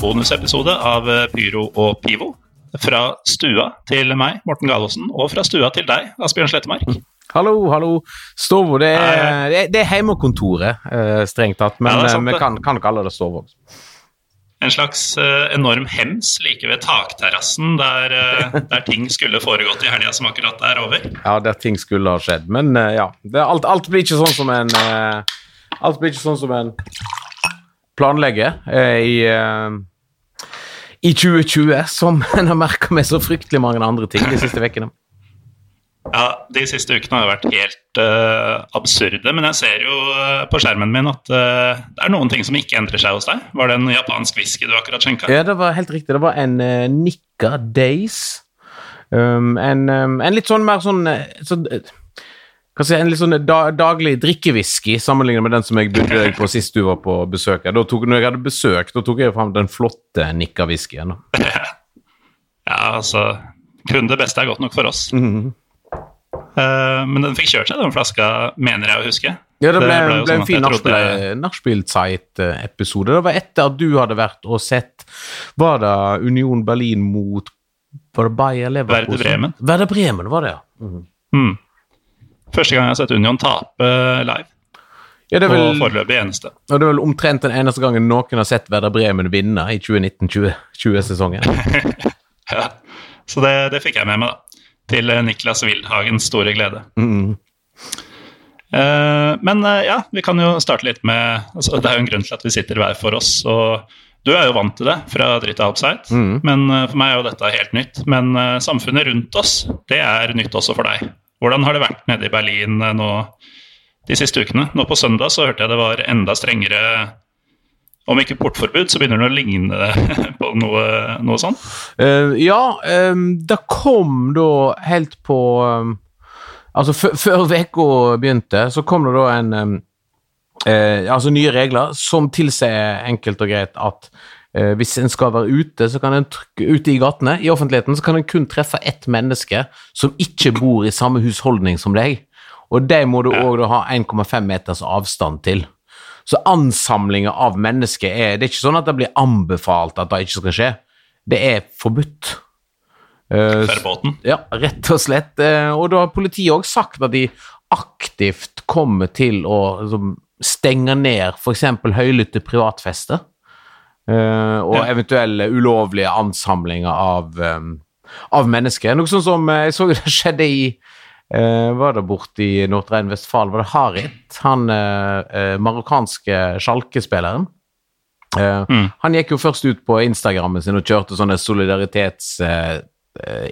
bonusepisode av eh, Pyro og Pivo. Fra stua til meg, Morten Galaasen, og fra stua til deg, Asbjørn Slettemark. Hallo, hallo. Stovo, det er, det er, hjemmekontoret, eh, strengt tatt, men Ja, eh, vi kan, kan kalle det Stovo. En slags enorm hems like ved takterrassen der, der ting skulle foregått i helga som akkurat er over. Ja, der ting skulle ha skjedd, men ja. Det, alt, alt blir ikke sånn som en Alt blir ikke sånn som en planlegger eh, i eh, i 2020, som en har merka med så fryktelig mange andre ting de siste ukene. Ja, De siste ukene har jo vært helt uh, absurde, men jeg ser jo uh, på skjermen min at uh, det er noen ting som ikke endrer seg hos deg. Var det en japansk whisky du akkurat skjenka? Ja, det var helt riktig. Det var en Nikka Days. Um, en, um, en litt sånn mer sånn, sånn eh, hva skal jeg si, En litt sånn da, daglig drikkewhisky sammenlignet med den som jeg bydde deg på sist du var på besøk. Da tok, når jeg hadde besøk, da tok jeg fram den flotte Nikka-whiskyen. Ja, altså Kun det beste er godt nok for oss. Mm -hmm. uh, men den fikk kjørt seg, den flaska, mener jeg å huske. Ja, det ble, det ble sånn en fin jeg trodde- Nachspiel-Zeit-episode. Det var etter at du hadde vært og sett Var det Union Berlin mot Var det Bayer Leverkusen? Werder Bremen. Werder Bremen, var det, ja. Mm. Første gang jeg har sett Union tape live, ja det er og foreløpig eneste. Og det er vel omtrent den eneste gangen noen har sett Werder Bremen vinne i 2019-2020-sesongen. Ja. Så det, det fikk jeg med meg, da. Til eh, Niklas Wildhagens store glede. Mm. Eh, men eh, ja, vi kan jo starte litt med altså, Det er jo en grunn til at vi sitter hver for oss. og Du er jo vant til det fra Drita Upside, Mm. men eh, for meg er jo dette helt nytt. Men eh, samfunnet rundt oss, det er nytt også for deg. Hvordan har det vært nede i Berlin eh, nå de siste ukene? Nå på søndag så hørte jeg det var enda strengere om ikke portforbud, så begynner det å ligne på noe, noe sånt. Uh, ja, um, det kom da helt på um, Altså, før- uka begynte, så kom det da en um, uh, Altså nye regler som tilsier enkelt og greit at hvis en skal være ute, så kan en ute i gatene, i offentligheten, så kan en kun treffe ett menneske som ikke bor i samme husholdning som deg. Og det må du òg ha 1,5 meters avstand til. Så ansamlinger av mennesker er Det er ikke sånn at det blir anbefalt at det ikke skal skje. Det er forbudt. Eh, Førbåten. ja, rett og slett. Eh, Og da har politiet òg sagt at de aktivt kommer til å stenge ned f.eks. høylytte privatfester. Eh, og Ja. eventuelle ulovlige ansamlinger av, av mennesker. Noe sånn som eh, jeg så det skjedde i eh, Var det borte i Nordrhein-Vestfalen? Var det Harit? Han marokkanske sjalkespilleren. Mm. Han gikk jo først ut på Instagrammen sin og kjørte sånne solidaritets...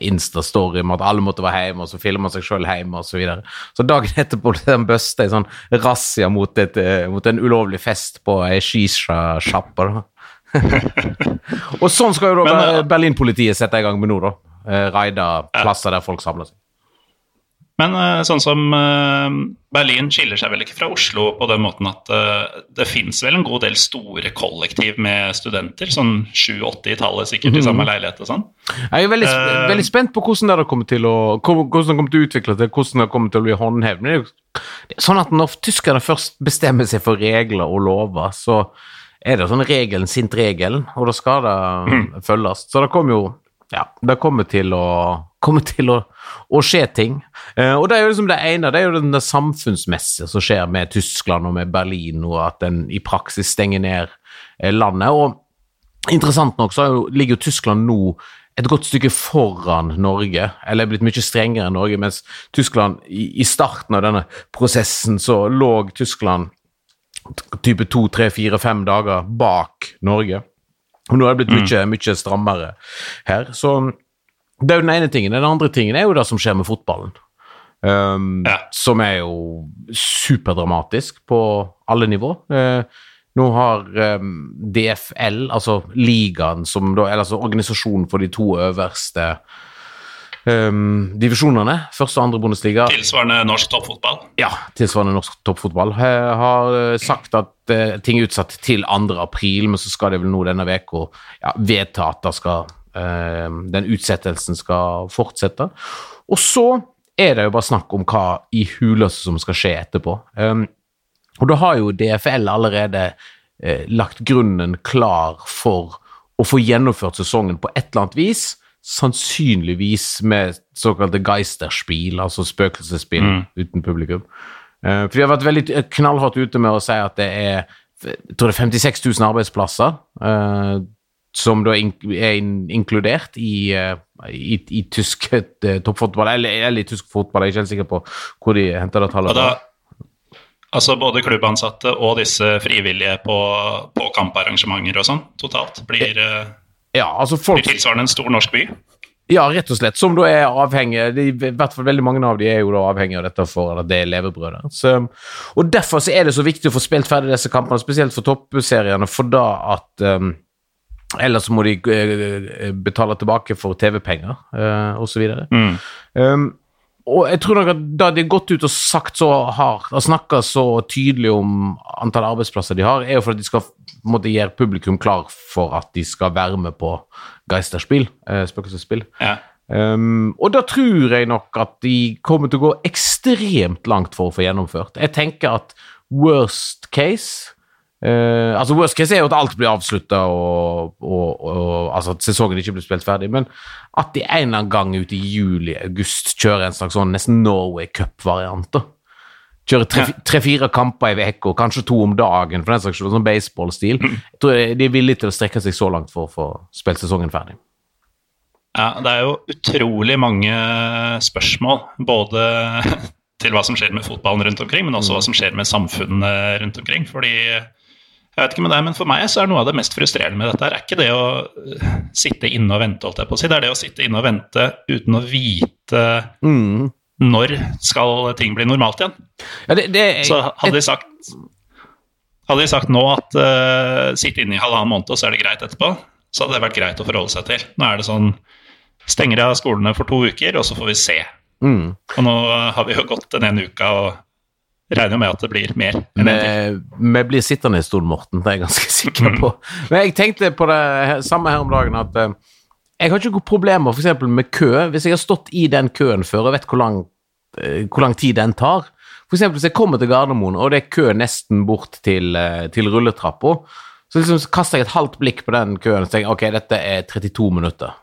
Insta-story om at alle måtte være hjemme, og så filmer han seg sjøl hjemme, og så videre. Så dagen etterpå ble han busta i sånn razzia mot, mot en ulovlig fest på ei shisha-sjappa. Og sånn skal jo da Men, eh, Berlin-politiet sette i gang med nå, da. Raide plasser der folk samler seg. Men eh, sånn som eh, Berlin skiller seg vel ikke fra Oslo på den måten at eh, det fins vel en god del store kollektiv med studenter, sånn 7-80 i tallet sikkert i samme leilighet og sånn. Jeg er veldig, Eh, veldig spent på hvordan det har kommet til å hvordan det kommer til å utvikle seg, hvordan det kommer til å bli håndhevet. Men det er jo sånn at når tyskerne først bestemmer seg for regler og lover, så er det sånn regelen sint regelen, og da skal det følges. Så det kommer jo ja, det kommer til å kommer til å, å skje ting. Eh, og det er jo liksom det ene, det er jo den samfunnsmessige som skjer med Tyskland og med Berlin, og at en i praksis stenger ned eh, landet. Og Interessant nok så er jo, ligger jo Tyskland nå et godt stykke foran Norge, eller er blitt mye strengere enn Norge, mens Tyskland i, i starten av denne prosessen så lå Tyskland type to, tre, fire, fem dager bak Norge. Og nå har det blitt mye, mye strammere her. Så det er jo den ene tingen. Den andre tingen er jo det som skjer med fotballen. Um, Ja. Som er jo superdramatisk på alle nivå. Uh, nå har um, DFL, altså ligaen, som da, eller altså organisasjonen for de to øverste um, divisjonene, første og andre Bundesliga, Tilsvarende norsk toppfotball. ja, tilsvarende norsk toppfotball, Jeg har eh, sagt at uh, ting er utsatt til 2. april, men så skal det vel nå denne uka ja, vedta at skal, eh, den utsettelsen skal fortsette. Og så er det jo bare snakk om hva i huleste som skal skje etterpå. Um, og da har jo DFL allerede eh, lagt grunnen klar for å få gjennomført sesongen på et eller annet vis. Sannsynligvis med såkalte Geisterspiel, altså spøkelsesspill Mm. uten publikum. Eh, for de har vært veldig knallhardt ute med å si at det er jeg tror det er 56 000 arbeidsplasser eh, som da er in inkludert i, eh, i, i tysk toppfotball, eller, eller i tysk fotball, jeg er ikke helt sikker på hvor de henter det tallet fra. altså både klubbansatte og disse frivillige på, på kamparrangementer og sånn, totalt, blir, Ja, altså folk tilsvarende en stor norsk by. Ja, rett og slett. Som da er avhengig de, I hvert fall veldig mange av de er jo da avhengig av dette for at det er levebrødet. Så, og Derfor så er det så viktig å få spilt ferdig disse kampene, spesielt for toppseriene, for da at um, Ellers må de uh, betale tilbake for TV-penger uh, osv. Mm. Um, og jeg tror nok at da de har gått ut og sagt så hardt, og snakka så tydelig om antall arbeidsplasser de har, er jo for at de skal måtte gjøre publikum klar for at de skal være med på Geisterspill, eh, spøkelsesspill. Ja. Um, og da tror jeg nok at de kommer til å gå ekstremt langt for å få gjennomført. Jeg tenker at worst case eh, Altså Worst case er jo at alt blir avslutta og, og, og altså at sesongen ikke blir spilt ferdig, men at de en eller annen gang ute i juli-august kjører en slags sånn nesten Norway Cup-variant. Kjører tre- tre-fire kamper i uka, kanskje to om dagen, for den saks skyld, sånn baseballstil. Jeg tror de er villige til å strekke seg så langt for å få spilt sesongen ferdig. Ja, det er jo utrolig mange spørsmål, både til hva som skjer med fotballen rundt omkring, men også hva som skjer med samfunnet rundt omkring. Fordi jeg vet ikke med deg, men For meg så er noe av det mest frustrerende med dette her, er ikke det å øh, sitte inne og vente, holdt jeg på å si. Det er det å sitte inne og vente uten å vite Mm. når skal ting bli normalt igjen. Ja, det, det, Så hadde de sagt hadde de sagt nå at uh, sitt inne i halvannen måned, og så er det greit etterpå, så hadde det vært greit å forholde seg til. Nå er det sånn Stenger av skolene for to uker, og så får vi se. mm. Og nå har vi jo gått den ene uka og regner med at det blir mer. Vi, blir sittende en stund, Morten, det er jeg ganske sikker på. Men jeg tenkte på det samme her om dagen at eh, jeg har ikke noen problemer eksempel med kø. Hvis jeg har stått i den køen før og vet hvor lang, eh, hvor lang tid den tar eksempel hvis jeg kommer til Gardermoen, og det er kø nesten bort til, eh, til rulletrappa, så liksom kaster jeg et halvt blikk på den køen og tenker ok, dette er 32 minutter.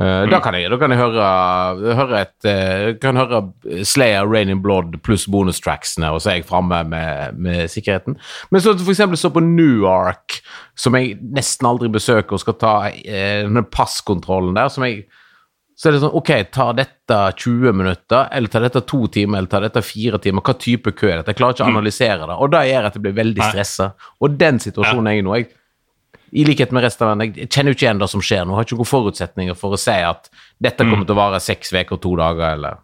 Eh, Da kan jeg, da kan jeg høre, høre et eh, kan høre Slayer, Rain in Blood pluss bonustracksene, og så er jeg framme med, med sikkerheten. Men så for eksempel så på Newark, som jeg nesten aldri besøker, og skal ta eh, denne passkontrollen der, som jeg så er det sånn, ok, tar dette 20 minutter, eller tar dette to timer, eller tar dette fire timer? Hva type kø er dette? Jeg klarer ikke å analysere det, og det gjør at jeg blir veldig stressa. Og den situasjonen er jeg i nå. Jeg, I likhet med resten av verden, jeg kjenner jo ikke igjen det som skjer nå. Har ikke noen forutsetninger for å si at dette kommer til å vare seks uker, to dager, eller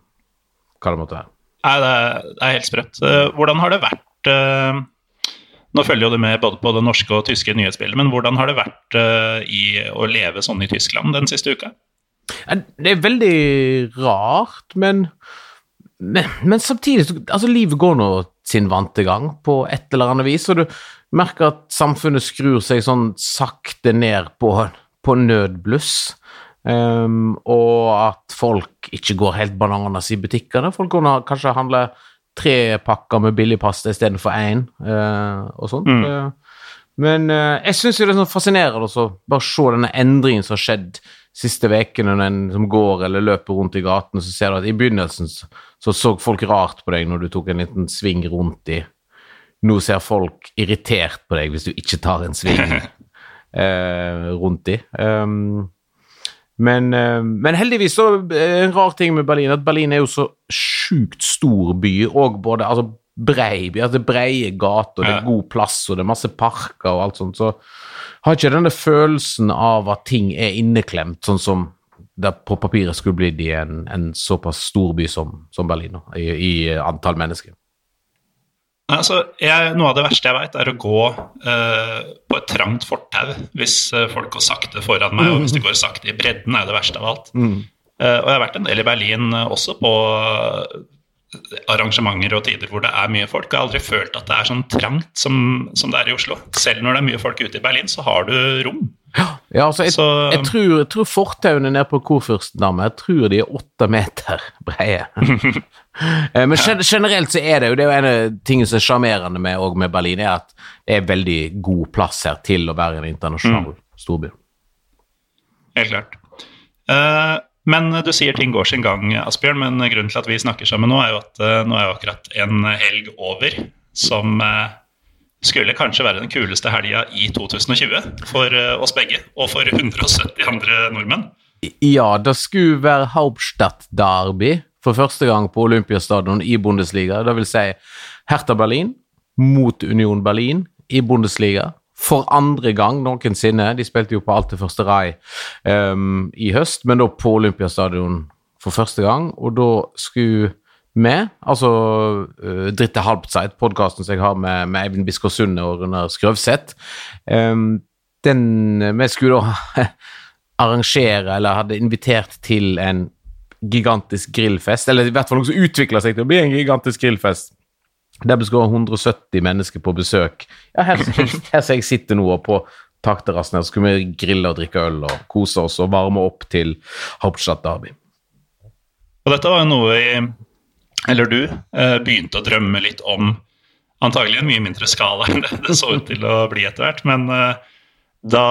hva det måtte være. Nei, det er, er helt sprøtt. Eh, Hvordan har det vært eh, Nå følger jo du med både på det norske og tyske nyhetsbildet, men hvordan har det vært eh, i å leve sånn i Tyskland den siste uka? Det er veldig rart, men men, men samtidig altså Livet går nå sin vante gang på et eller annet vis, og du merker at samfunnet skrur seg sånn sakte ned på, på nødbluss. Um, og at folk ikke går helt bananas i butikkene. Folk kunne kanskje handle tre pakker med billigpasta istedenfor én, uh, og sånt. Mm. Eh, men uh, jeg syns det er sånn fascinerende å bare se denne endringen som har skjedd siste ukene, når en som går eller løper rundt i gaten, så ser du at i begynnelsen så, så så folk rart på deg når du tok en liten sving rundt i Nå ser folk irritert på deg hvis du ikke tar en sving eh, rundt i. Um, men, eh, men heldigvis så er en rar ting med Berlin at Berlin er jo så sjukt stor by, og både altså brei by, altså breie gater, det er god plass, og det er masse parker og alt sånt, så har ikke denne følelsen av at ting er inneklemt, sånn som det på papiret skulle blitt i en, en såpass stor by som, som Berlin, i, i antall mennesker. Altså, jeg, noe av det verste jeg vet, er å gå eh, på et trangt fortau hvis eh, folk går sakte foran meg, og hvis de går sakte i bredden, er det verste av alt. Mm. Eh, og jeg har vært en del i Berlin eh, også på arrangementer og tider hvor det er mye folk. Jeg har aldri følt at det er sånn trangt som, som det er i Oslo. Selv når det er mye folk ute i Berlin, så har du rom. Ja, altså, jeg, Så jeg, tror, jeg tror fortauene nede på Kurfürstendamme jeg tror de er åtte meter breie. Eh, Men generelt så er det jo det er jo en av tingene som er sjarmerende med, med Berlin, er at det er veldig god plass her til å være en internasjonal storby. Helt klart. Eh, men du sier ting går sin gang, Asbjørn. Men grunnen til at vi snakker sammen nå, er jo at eh, nå er jo akkurat en helg over som eh, skulle kanskje være den kuleste helga i 2020 for eh, oss begge, og for 170 andre nordmenn. Ja, det skulle være Hauptstadt-derby for første gang på Olympiastadion i Bundesliga. Det vil si Hertha Berlin mot Union Berlin i Bundesliga. For andre gang noensinne. De spilte jo på alt det første Rai um, i høst, men da på Olympiastadion for første gang. Og da skulle vi, altså uh, Dritte Halbzeit, podkasten som jeg har med, med Eivind Biskår Sunde og Runar Skrøvseth, um, den Vi skulle da arrangere, eller hadde invitert til en gigantisk grillfest, eller i hvert fall noe som utvikla seg til å bli en gigantisk grillfest. Der består skal være 170 mennesker på besøk. Ja, her, her som jeg sitter nå, og på takterrassen her, så kunne vi grille og drikke øl og kose oss og varme opp til Hauptstadt Derby. Og dette var jo noe i Eller du eh, begynte å drømme litt om antagelig en mye mindre skala enn det det så ut til å bli etter hvert. Men eh, da,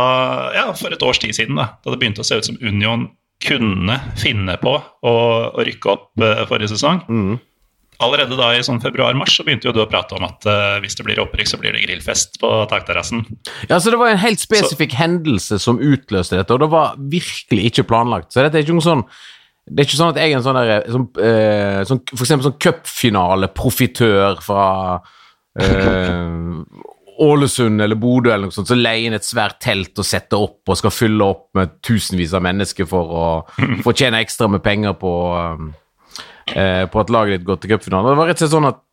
ja, for et års tid siden, da, da det begynte å se ut som Union kunne finne på å, å rykke opp eh, forrige sesong Allerede da i sånn februar-mars så begynte du å prate om at uh, hvis det blir opprykk, så blir det grillfest på takterrassen. Ja, så Det var en helt spesifikk hendelse som utløste dette, og det var virkelig ikke planlagt. Så dette er ikke noe sånn det er ikke sånn at jeg er en sånn der, sånn, eh, sånn, for eksempel sånn cupfinale-profitør fra eh, Ålesund eller Bodø eller noe sånt, så leier inn et svært telt og setter opp og skal fylle opp med tusenvis av mennesker for å fortjene tjene ekstra med penger på, eh, på at laget ditt går til cupfinalen. Det var rett og slett sånn at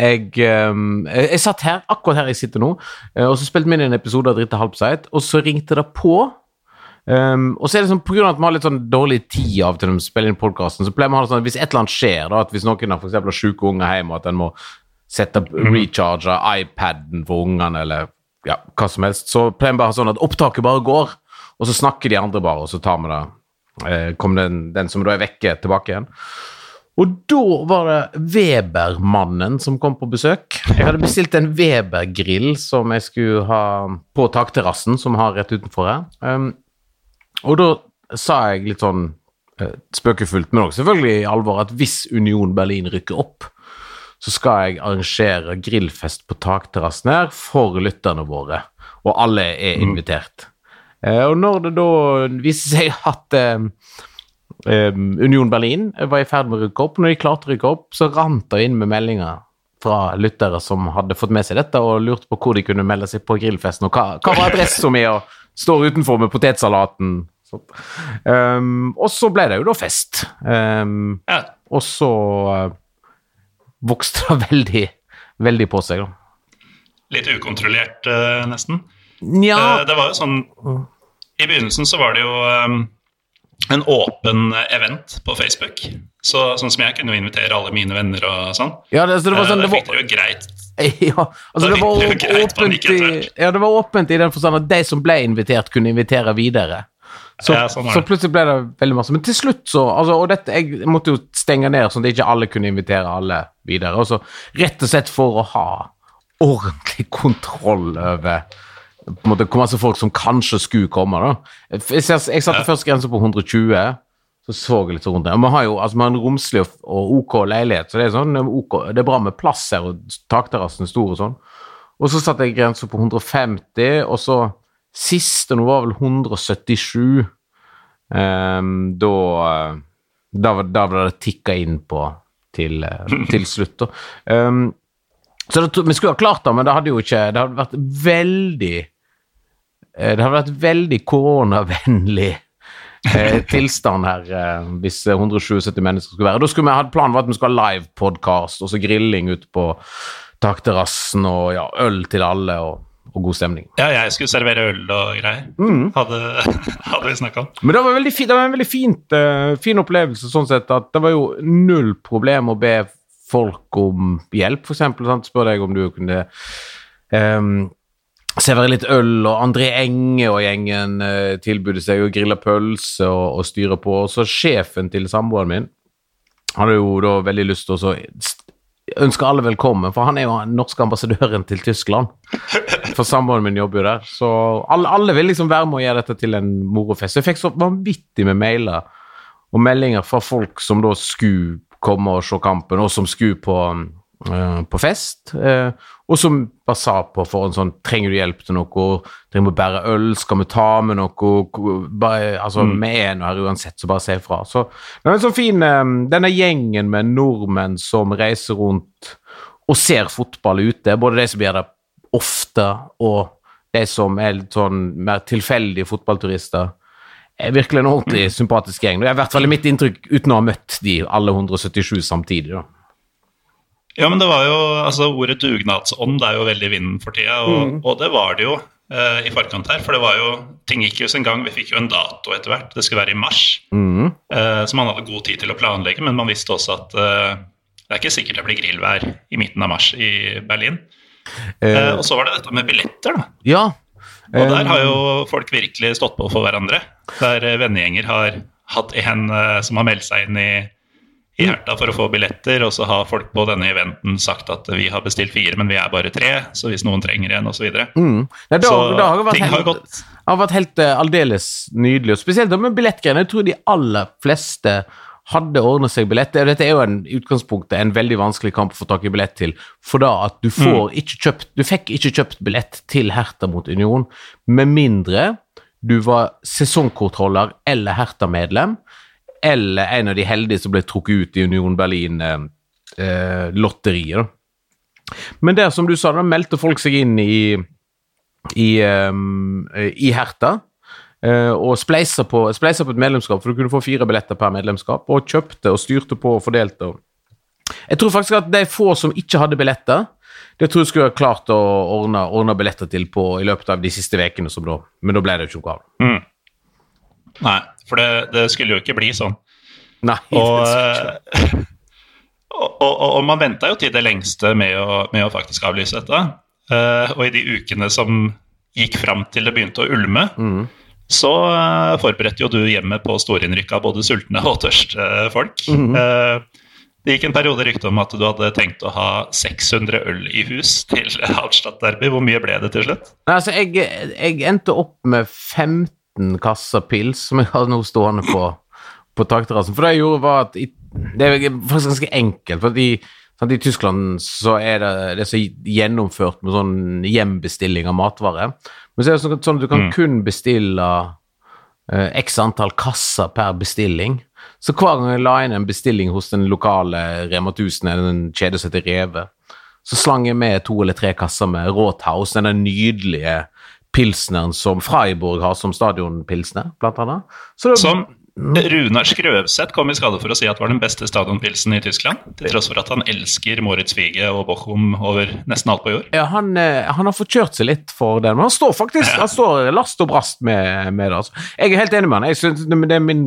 jeg, eh, jeg satt her, akkurat her jeg sitter nå, eh, og så spilte vi inn en episode av Dritte Halbseit, og så ringte det på. Um, og så er det sånn, på grunn av at vi har litt sånn dårlig tid av til å spille inn podkasten, så pleier vi å ha det sånn at hvis et eller annet skjer, da, at hvis noen har for syke unger hjemme, og at en må sette recharge iPaden for ungene, eller ja, hva som helst, så pleier vi bare sånn at opptaket bare går, og så snakker de andre bare, og så tar vi det. Eh, kommer den, den som da er vekke, tilbake igjen. Og da var det Webermannen som kom på besøk. Jeg hadde bestilt en Weber-grill som jeg skulle ha på takterrassen, som har rett utenfor her. Um, og da sa jeg litt sånn eh, spøkefullt, men også selvfølgelig i alvor, at hvis Union Berlin rykker opp, så skal jeg arrangere grillfest på takterrassen her for lytterne våre, og alle er invitert. Eh, og når det da viser seg at eh, Union Berlin var i ferd med å rykke opp, når de klarte å rykke opp, så rant det inn med meldinger fra lyttere som hadde fått med seg dette og lurte på hvor de kunne melde seg på grillfesten, og hva, hva var adressa mi, og står utenfor med potetsalaten. Um, og så ble det jo da fest. Um, Ja, og så uh, vokste det veldig, veldig på seg, da. litt ukontrollert, uh, nesten. Ja. Uh, det var jo sånn I begynnelsen så var det jo eh, en åpen event på Facebook. Så, sånn som jeg kunne invitere alle mine venner og sånn. ja, det, så det var sånn Eh, det da var, fikk dere jo greit ja, altså det var åpent i, ja, det var åpent i den forstand at de som ble invitert, kunne invitere videre. Så, Ja, sånn så plutselig ble det veldig masse. Men til slutt så altså, Og dette, jeg måtte jo stenge ned sånn at ikke alle kunne invitere alle videre. Og så rett og slett for å ha ordentlig kontroll over på en måte, hvor masse folk som kanskje skulle komme. da. Jeg, jeg, satte først grensa på 120. Så så jeg litt sånn rundt det. Vi har jo altså, vi har en romslig og, og OK leilighet, så det er, sånn, OK, det er bra med plass her, og takterrassen er stor og sånn. Og så satte jeg grensa på 150, og så siste nå var vel 177. Um, da, eh, da, da ble det tikka inn på til, eh, til slutt, da. Ehm, så det, vi skulle ha klart det, men det hadde jo ikke Det hadde vært veldig eh, Det hadde vært veldig koronavennlig eh, tilstand her eh, hvis eh, 177 mennesker skulle være. Da skulle vi hatt planen var at vi skulle ha live-podkast og så grilling ute på takterrassen og ja, øl til alle og, og god stemning. Ja, jeg skulle servere øl og greier. Mm. Hadde, hadde vi snakka om. Men det var, veldig det var en veldig fint, uh, fin opplevelse sånn sett at det var jo null problem å be folk om hjelp, eksempel. Spør deg om du kunne um, servere litt øl, og André Enge og gjengen uh, tilbød seg å grille pølse og, og styre på. Og så sjefen til samboeren min hadde jo da veldig lyst til å ønske alle velkommen, for han er jo den norske ambassadøren til Tyskland. For samboeren min jobber jo der. Så alle, alle vil liksom være med og gjøre dette til en morofest. Jeg fikk så vanvittig med mailer og meldinger fra folk som da skulle komme og se kampen, og som skulle på, uh, på fest. Uh, og som bare sa på forhånd sånn Trenger du hjelp til noe? Trenger vi bære øl? Skal vi ta med noe? Bare, altså, Vi er nå her uansett, så bare si ifra. Så det er en sånn fin eh, Denne gjengen med nordmenn som reiser rundt og ser fotball ute, både de som gjør det ofte, og de som er litt sånn mer tilfeldige fotballturister, er virkelig en ordentlig sympatisk gjeng. Det er i hvert fall mitt inntrykk uten å ha møtt de alle 177 samtidig. da. Ja, men det var jo, altså Ordet dugnadsånd det er jo veldig i vinden for tida, og, og det var det jo eh, i forkant her. For det var jo, ting gikk jo sin gang. Vi fikk jo en dato etter hvert. Det skulle være i mars. Mm. eh, så man hadde god tid til å planlegge, men man visste også at eh, det er ikke sikkert det blir grillvær i midten av mars i Berlin. Eh, og så var det dette med billetter, da. Ja. Og der har jo folk virkelig stått på for hverandre. Der eh, vennegjenger har hatt en eh, som har meldt seg inn i, i Herta for å få billetter, og så har folk på denne eventen sagt at vi har bestilt fire, men vi er bare tre, så hvis noen trenger en, osv. Mm. Ja, da, Så har ting helt, har gått. gått har vært helt eh, aldeles nydelig. Og spesielt med billettgreiene. Jeg tror de aller fleste hadde ordnet seg billett. Dette er jo en, utgangspunktet en veldig vanskelig kamp å få tak i billett til. For da at du får ikke kjøpt Du fikk ikke kjøpt billett til Herta mot Union med mindre du var sesongkortholder eller Herta-medlem, eller en av de heldige som ble trukket ut i Union Berlin-lotteriet. Eh, Men der, som du sa, da meldte folk seg inn i, i, um, i Herta. Eh, og spleisa på, spleisa på et medlemskap, for du kunne få fire billetter per medlemskap. Og kjøpte og styrte på og fordelte. Jeg tror faktisk at de få som ikke hadde billetter, det tror jeg skulle ha klart å ordne, ordne billetter til på i løpet av de siste ukene. Men da ble det jo ikke noe av. mm. Nei, for det, det skulle jo ikke bli sånn. Nei. Og, eh, og, og, og man venta jo til det lengste med å, med å faktisk avlyse dette. Uh, og i de ukene som gikk fram til det begynte å ulme, Mhm. Så eh, forberedte jo du hjemmet på storinnrykk av både sultne og tørste folk. Mhm. Eh, det gikk en periode rykte om at du hadde tenkt å ha 600 øl i hus til Hauptstadt-derby. Hvor mye ble det til slutt? Altså, jeg, jeg endte opp med 15 kasser pils som jeg har nå stående på, på takterrassen. For det jeg gjorde, var at i, Det er faktisk ganske enkelt. fordi i, I Tyskland så er det, det er så gjennomført med sånn hjembestilling av matvarer. Men så er det sånn, sånn at du kan Mm. kun bestille eh, x antall kasser per bestilling. Så hver gang jeg la inn en bestilling hos den lokale Rema 1000 eller en kjede som heter Reve, så slang jeg med to eller tre kasser med Råthaus, den nydelige pilsneren som Freiburg har som stadionpilsner, blant annet. Så det, Som Runar Skrøvseth kom i skade for å si at var den beste stadionpilsen i Tyskland. Til tross for at han elsker Moritz Wiege og Bochum over nesten alt på jord. ja, han, eh, han har fått kjørt seg litt for den, men han står faktisk han står last og brast med, med det. Altså. Jeg er helt enig med han. Jeg synes det det er min,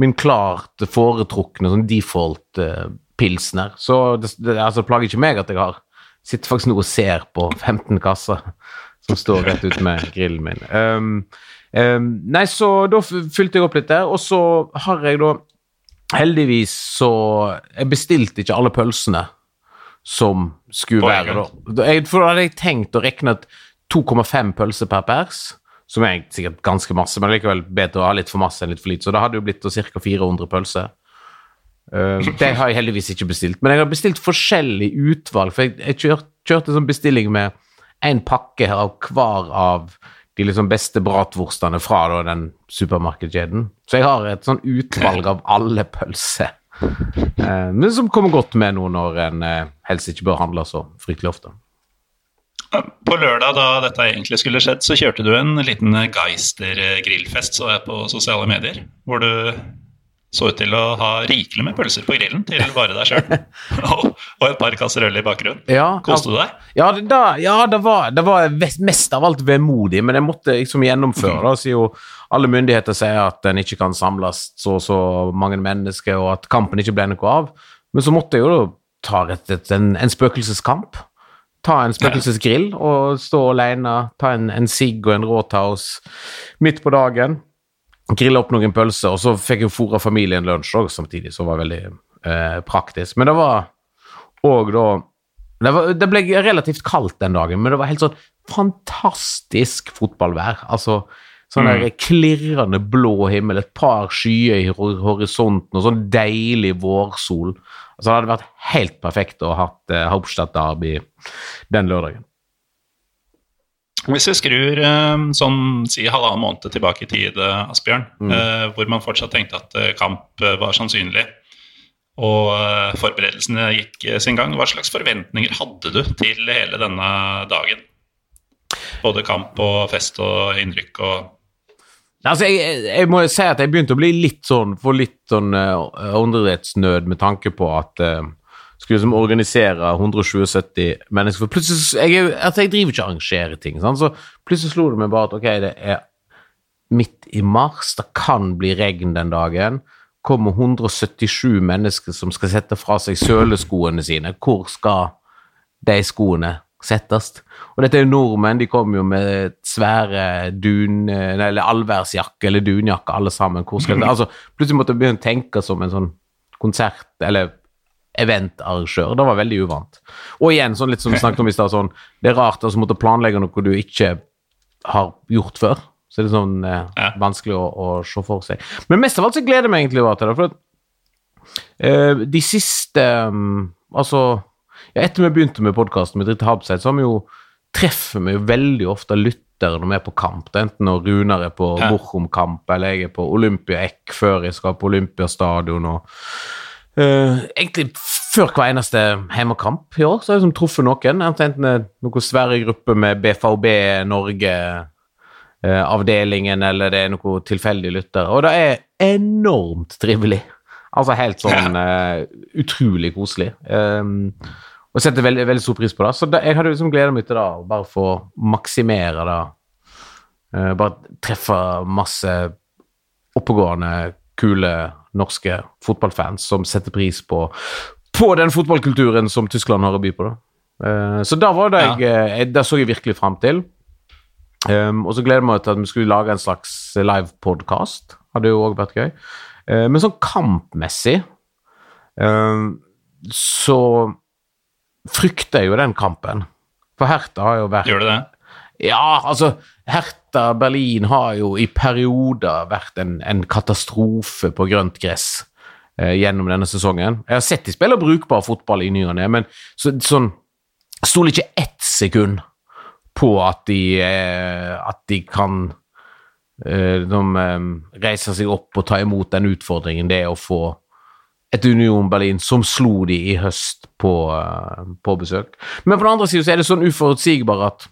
min klart foretrukne sånn default pilsen pilsner. Så det, det, altså, det plager ikke meg at jeg har sitter faktisk nå og ser på 15 kasser som står rett ut med grillen min. Um, nei, så da fylte jeg opp litt der, og så har jeg da heldigvis så Jeg bestilte ikke alle pølsene som skulle være da. Jeg, for da hadde jeg tenkt å regne 2,5 pølser per pers, som er sikkert ganske masse, men likevel bedre å ha litt for masse enn litt for lite, så da hadde det jo blitt ca. 400 pølser. Uh, det har jeg heldigvis ikke bestilt, men jeg har bestilt forskjellig utvalg, for jeg, jeg kjør, kjørte sånn bestilling med en pakke her av hver av de liksom beste bratwurstene fra da, den supermarkedskjeden. Så jeg har et sånn utvalg av alle pølser. Eh, men som kommer godt med nå når en eh, helst ikke bør handle så fryktelig ofte. På lørdag da dette egentlig skulle skjedd, så kjørte du en liten Geister-grillfest, så jeg på sosiale medier. Hvor du så ut til å ha rikelig med pølser på grillen til bare deg sjøl. og, og et par kasseroller i bakgrunnen. Ja, Koste du deg? Ja, det, da, ja, det var, det var mest av alt vemodig, men jeg måtte liksom gjennomføre. Da, jo alle myndigheter sier at en ikke kan samles så og så mange mennesker, og at kampen ikke ble noe av. Men så måtte jeg jo ta rett et, en, en spøkelseskamp. ta en spøkelsesgrill og stå alene, ta en, en sigg og en råtaus midt på dagen. Grille opp noen pølser, og så fikk jeg fôra familien lunsj òg samtidig, som var veldig eh, praktisk. Men det var òg da det, var, det, ble relativt kaldt den dagen, men det var helt sånn fantastisk fotballvær. Altså sånn der mm. klirrende blå himmel, et par skyer i horisonten og sånn deilig vårsol. Altså Det hadde vært helt perfekt å ha hatt eh, Hauptstadt Derby den lørdagen. Hvis vi skrur eh, sånn si halvannen måned tilbake i tid, eh, Asbjørn, mm. eh, hvor man fortsatt tenkte at kamp var sannsynlig, og forberedelsene gikk sin gang, hva slags forventninger hadde du til hele denne dagen? Både kamp og fest og innrykk og Altså, jeg, jeg, må si at jeg begynte å bli litt sånn, få litt sånn uh, åndedrettsnød med tanke på at uh, skulle liksom organisere 177 mennesker. For plutselig, jeg, altså, jeg driver ikke og arrangerer ting. Sant? Så plutselig slo det meg bare at ok, det er midt i mars, det kan bli regn den dagen. Kommer 177 mennesker som skal sette fra seg søleskoene sine. Hvor skal de skoene settes? Og dette er jo nordmenn, de kommer jo med svære dun... Eller allværsjakke eller dunjakke, alle sammen. Hvor skal det Altså, plutselig måtte jeg begynne å tenke som en sånn konsert, eller eventarrangør. Det var veldig uvant. Og igjen, sånn litt som vi snakket om i stad, sånn Det er rart å måtte planlegge noe du ikke har gjort før. Så det er sånn eh, ja. vanskelig å, å, se for seg. Men mest av alt så gleder jeg meg egentlig til det. For at, eh, de siste um, Altså ja, Etter vi begynte med podkasten med Dritte Habseit, så har vi jo treffer vi jo veldig ofte lyttere når vi er på kamp. Enten når Runar er på ja. Borchum-kamp, eller jeg er på Olympia-Ekk før jeg skal på Olympiastadion. og uh, Egentlig før hver eneste hjemmekamp i år så har jeg liksom truffet noen. Enten noen svære grupper med BVB Norge-avdelingen, uh, eller det er noen tilfeldige lyttere. Og det er enormt trivelig. Altså helt sånn uh, utrolig koselig. Um, og setter veldig, veldig stor pris på det. Så det, jeg hadde liksom gleda meg til det, bare få maksimere det. Bare treffe masse oppegående, kule norske fotballfans som setter pris på, på den fotballkulturen som Tyskland har å by på. da. Uh, så da var det jeg, ja. Eh, jeg, det så jeg virkelig fram til. Um, og så gleder jeg meg til at vi skulle lage en slags livepodkast. Hadde jo òg vært gøy. Uh, men sånn kampmessig um, så frykter jeg jo den kampen. For Hertha har jo vært Gjør det det? Ja, altså Hertha Berlin har jo i perioder vært en, en katastrofe på grønt gress eh, gjennom denne sesongen. Jeg har sett de spiller brukbar fotball i ny og ne, men så, sånn Stoler ikke ett sekund på at de, eh, at de kan eh, de, eh, reise seg opp og ta imot den utfordringen det er å få et Union Berlin som slo de i høst på, uh, på besøk. Men på den andre siden så er det sånn uforutsigbar at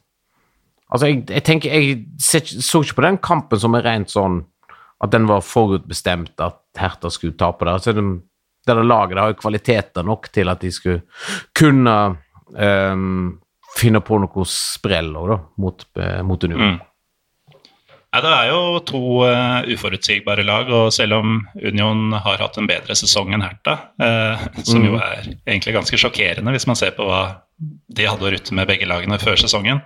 Altså, jeg, jeg tenker Jeg så ikke på den kampen som er rent sånn at den var forutbestemt at Hertha skulle tape der. Altså, det, det laget det har jo kvaliteter nok til at de skulle kunne um, finne på noe sprell da, mot, uh, mot Union. Mm. Nei, Det er jo to uh, uforutsigbare lag, og selv om Union har hatt en bedre sesong enn Herta, uh, som mm. jo er egentlig ganske sjokkerende hvis man ser på hva de hadde å rutte med begge lagene før sesongen,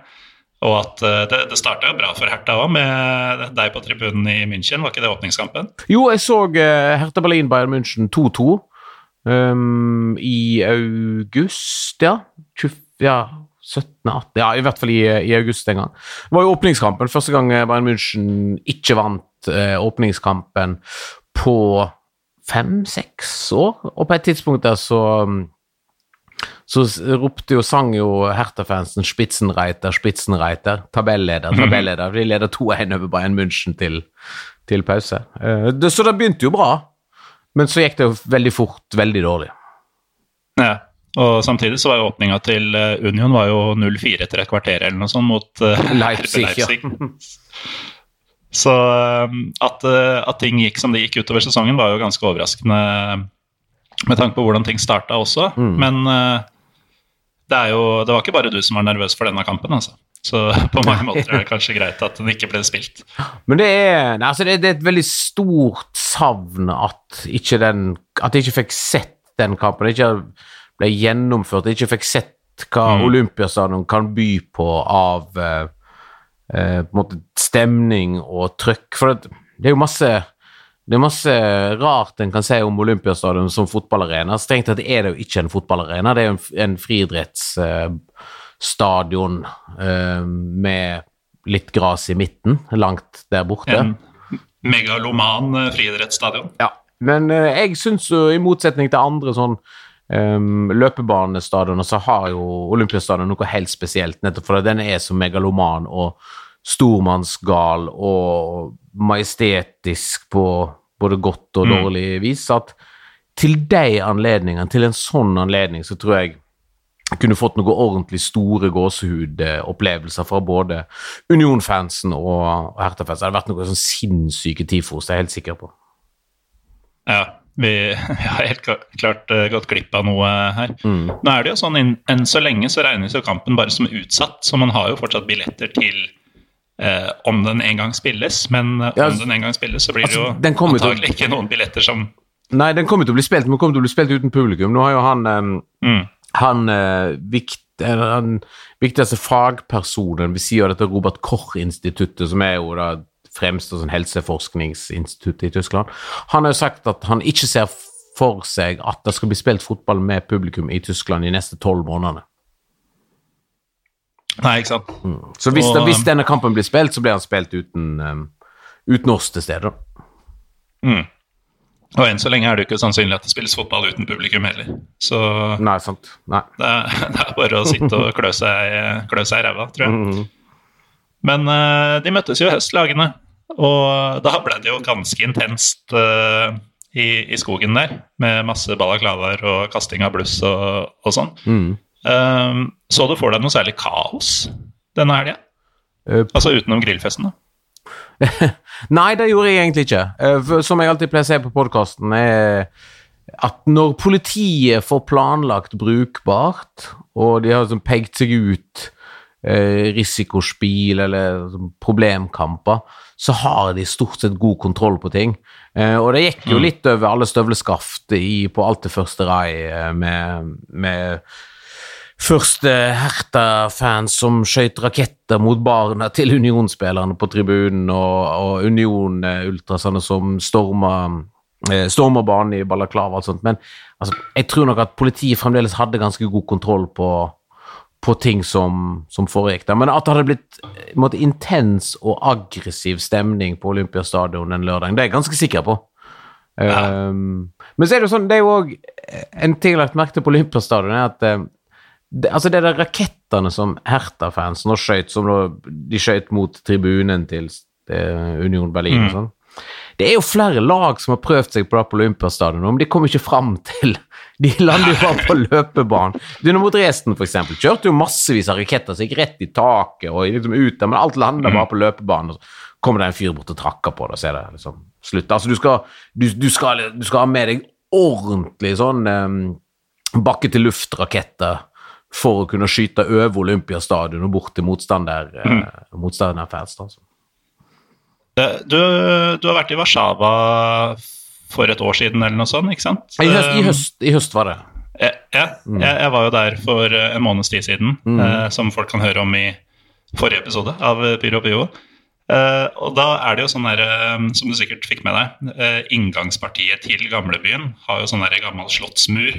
og at uh, det, det starta bra for Herta òg, med deg på tribunen i München, var ikke det åpningskampen? Jo, jeg så Herta Berlin Bayern München 2-2 um, i august, ja. 20, ja 17-18 Ja, i hvert fall i, i, august en gang. Det var jo åpningskampen. Første gang Bayern München ikke vant eh, åpningskampen på fem-seks år. Og på et tidspunkt der så så ropte jo, sang jo Hertha-fansen 'Spitzenreiter, Spitzenreiter'. Tabelleder, mhm. tabelleder. De leder 2-1 over Bayern München til, til pause. Det, så det begynte jo bra, men så gikk det jo veldig fort veldig dårlig. Ja. Og samtidig så var jo åpninga til eh, Union var jo 0-4 etter et kvarter eller noe sånt mot uh, Leipzig. Leipzig. Ja. så at, at, ting gikk som det gikk utover sesongen, var jo ganske overraskende med tanke på hvordan ting starta også. Mm. Men det, jo, det var ikke bare du som var nervøs for denne kampen, altså. Så på mange måter er det kanskje greit at den ikke ble spilt. Men det er, altså det, det er et veldig stort savn at ikke den At jeg ikke fikk sett den kampen. Ikke ble gjennomført. Jeg ikke fikk sett hva Mm. Olympiastadion kan by på av eh, eh, på en måte stemning og trøkk. For det, det er jo masse det er masse rart en kan si om Olympiastadion som fotballarena. Strengt tatt er det jo ikke en fotballarena, det er jo en, en friidrettsstadion uh, med litt gras i midten, langt der borte. En megaloman eh, friidrettsstadion. Ja, men uh, jeg syns jo, i motsetning til andre sånn um, løpebanestadioner, så har jo Olympiastadion noe helt spesielt, nettopp fordi den er så megaloman og stormannsgal og majestetisk på både godt og Mm. dårlig vis, at til de anledningene, til en sånn anledning, så tror jeg kunne fått noen ordentlig store gåsehudopplevelser fra både Union-fansen og Hertha-fansen. Det hadde vært noen sånn sinnssyke tifos, det er jeg helt sikker på. Ja, vi, vi har helt klart eh, gått glipp av noe her. Mm. Nå er det jo sånn, Enn så lenge så regnes jo kampen bare som utsatt, så man har jo fortsatt billetter til eh, om den en gang spilles. Men eh, Ja, om den en gang spilles, så blir det altså, jo den å- antagelig ikke noen billetter som Nei, den kommer til å bli spilt, men den kommer til å bli spilt uten publikum. Nå har jo han um, mm, han, eh, vikt, han viktigste fagpersonen ved siden av dette Robert Koch-instituttet, som er jo det fremste sånn helseforskningsinstituttet i Tyskland, han har jo sagt at han ikke ser for seg at det skal bli spilt fotball med publikum i Tyskland de neste tolv månedene. Nei, ikke sant. Så hvis, Og- hvis denne kampen blir spilt, så blir han spilt uten, um, uten oss til stede. da. Mm. Og enn så lenge er det jo ikke sannsynlig at det spilles fotball uten publikum heller. Så Nei, sant. Nei. det er, det er bare å sitte og klø seg, klø seg i ræva, tror jeg. Mhm. Men uh, de møttes jo i høst, lagene. Og da ble det jo ganske intenst uh, i, i skogen der, med masse balaklavaer og kasting av bluss og, og sånn. Mhm. Eh, så du for deg noe særlig kaos denne helga? Eh, Altså utenom grillfesten, da? Nei, det gjorde jeg egentlig ikke. Eh, Som jeg alltid pleier å si på podkasten, er at når politiet får planlagt brukbart, og de har liksom pekt seg ut eh, risikospill eller sånn problemkamper, så har de stort sett god kontroll på ting. Eh, og det gikk jo litt over alle støvleskaft i, på alt det første rai med, med første Herta-fans som skøyt raketter mot barna til Union-spillerne på tribunen, og, og Union-ultrasene som storma eh, stormer banen i balaklava og sånt. Men altså, jeg tror nok at politiet fremdeles hadde ganske god kontroll på, på ting som, som foregikk der. Men at det hadde blitt eh, en måte, intens og aggressiv stemning på Olympiastadion den lørdagen, det er jeg ganske sikker på. Ja. Um, men så er det jo sånn, det er jo òg en ting jeg har lagt merke til på Olympiastadion, er at eh, det, altså det der rakettene som Hertha-fansen nå skjøt, som de skjøt mot tribunen til eh, Union Berlin og Mm. sånn Det er jo flere lag som har prøvd seg på det på Olympiastadion, men de kommer ikke fram til De lander jo bare på løpebanen. Dynamo Dresden, for eksempel, kjørte jo massevis av raketter som gikk rett i taket og liksom ut der, men alt landa bare på løpebanen. og så kommer det en fyr bort og trakker på det, og så er det liksom slutt. Altså, du skal, du, du skal, du skal ha med deg ordentlig sånn um, bakke-til-luft-raketter for å kunne skyte over Olympiastadion og bort til motstander, eh, motstanderfans. da, altså. Eh, Du, du har vært i Warszawa for et år siden eller noe sånt, ikke sant? I høst, i Eh, høst, i høst var det. Ja, ja. Jeg, jeg var jo der for eh, en måneds tid siden, eh, som folk kan høre om i forrige episode av eh, Pyro Pio. Eh, og da er det jo sånn der, eh, som du sikkert fikk med deg, eh, inngangspartiet til gamlebyen har jo sånn der gammel slottsmur.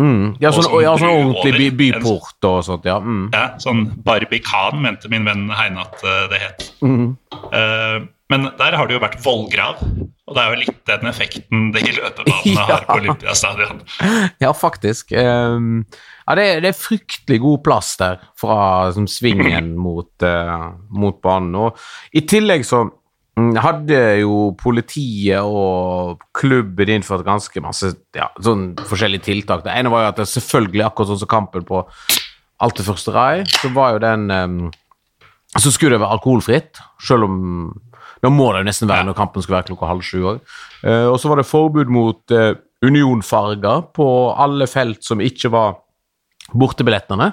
Mm. Ja, sånn, Og sånn ja, sånn ordentlig by, byport og sånt, ja. Mm. Ja, sånn Barbikan, mente min venn Heine at eh, det het. Mm. Uh, men der har det jo vært vollgrav, og det er jo litt den effekten de løpebanene Ja. har på Olympiastadion. Ja, faktisk. Um, ja, det, er- det er fryktelig god plass der fra som, svingen mot, uh, mot banen. Og i tillegg så hadde jo politiet og klubben innført ganske masse ja, sånn forskjellige tiltak. Det ene var jo at det selvfølgelig, akkurat sånn som kampen på alt det første rai, så var jo den um, Så skulle det være alkoholfritt, selv om Nå må det jo nesten være når kampen skal være klokka halv sju òg. og så var det forbud mot uh, unionfarger på alle felt som ikke var bortebillettene.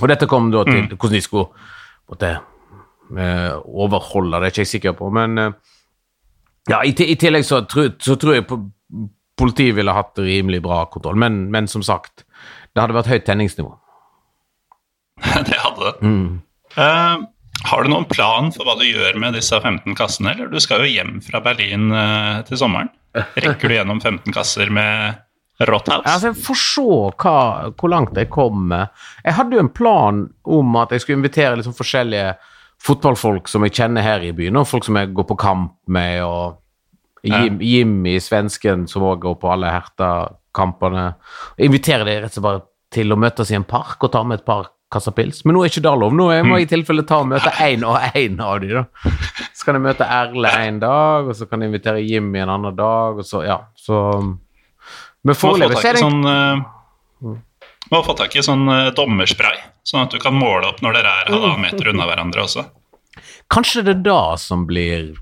Og dette kom da til hvordan de skulle måtte, eh, overholde, det er ikke jeg sikker på, men eh, ja, i, i tillegg så, så tror jeg politiet ville hatt rimelig bra kontroll, men, men som sagt, det hadde vært høyt tenningsnivå. det hadde det. Mm. Uh, har du noen plan for hva du gjør med disse 15 kassene? Eller du skal jo hjem fra Berlin uh, til sommeren. Rekker du gjennom 15 kasser med Rothouse? Altså, jeg får se hva, hvor langt jeg kommer. Jeg hadde jo en plan om at jeg skulle invitere liksom forskjellige fotballfolk som jeg kjenner her i byen, og folk som jeg går på kamp med, og Jim, Jimmy, svensken, som òg går på alle Herta-kampene. Inviterer de rett og slett til å møtes i en park og ta med et par kasser pils. Men nå er ikke det lov. Nå må jeg i tilfelle ta og møte én og én av de, da. Så kan jeg møte Erle en dag, og så kan jeg invitere Jimmy en annen dag, og så Ja, så Men Må foreløpig så er det sånn eh, Må få tak i sånn eh, dommerspray, sånn at du kan måle opp når dere er halvannen meter unna hverandre også. Kanskje det er da som blir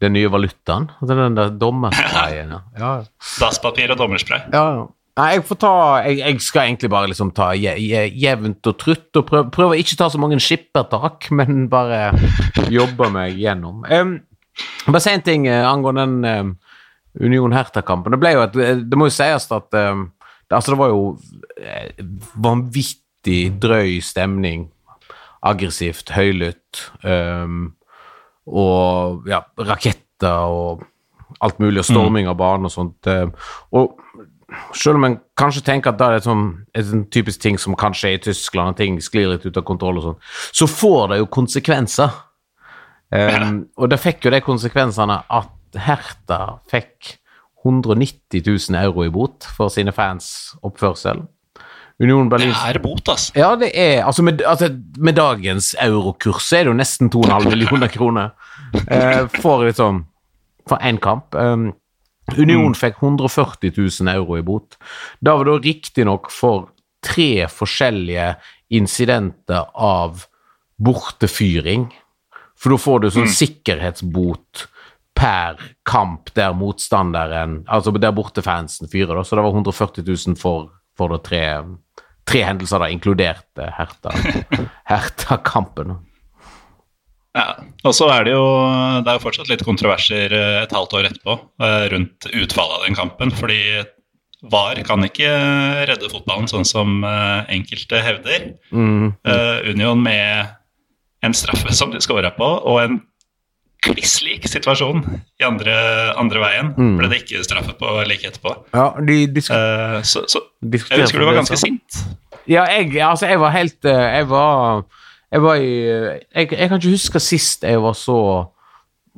den nye valutaen? Altså den der dommersprayen, ja. ja. Dasspapir og dommerspray. ja. ja. Nei, jeg får ta jeg, jeg skal egentlig bare liksom ta je, je, jevnt og trutt og prøve, prøve å ikke ta så mange skippertak, men bare jobbe meg gjennom. Um, bare si en ting eh, angående den um, Union Herta-kampen. Det Det må jo sies at um, altså det var jo eh, vanvittig drøy stemning. Aggressivt, høylytt. Um, og ja, raketter og alt mulig, og storming av banen og sånt. Um, og selv om en kanskje tenker at det er sånn, et sånn typisk ting som kanskje er i Tyskland, og ting sklir litt ut av kontroll og sånn, så får det jo konsekvenser. Um, og det fikk jo de konsekvensene at Herta fikk 190 000 euro i bot for sine fans' oppførsel. Union Det Berlin er bot, altså. ja, det er Altså, med, altså, med dagens eurokurs er det jo nesten 2,5 millioner kroner eh, for liksom For én kamp. Um, Union fikk 140 000 euro i bot. Da var det riktignok for tre forskjellige incidenter av bortefyring. For da får du sånn sikkerhetsbot per kamp der motstanderen Altså der bortefansen fyrer, da. Så det var 140 000 for, for tre, tre hendelser, da, inkludert eh, Herta- Herta-kampen. Ja. Og så er det jo det er jo fortsatt litt kontroverser eh, et halvt år etterpå eh, rundt utfallet av den kampen. Fordi VAR kan ikke redde fotballen sånn som enkelte hevder. Mm. Uh, Union med en straffe som de skåra på, og en kliss lik situasjon i andre, andre veien Mm. ble det ikke straffet på like etterpå. Ja, de de uh, så, så jeg husker du var ganske sint. Ja, jeg, altså, jeg var helt eh, Jeg var Jeg var i Jeg, jeg kan ikke huske sist jeg var så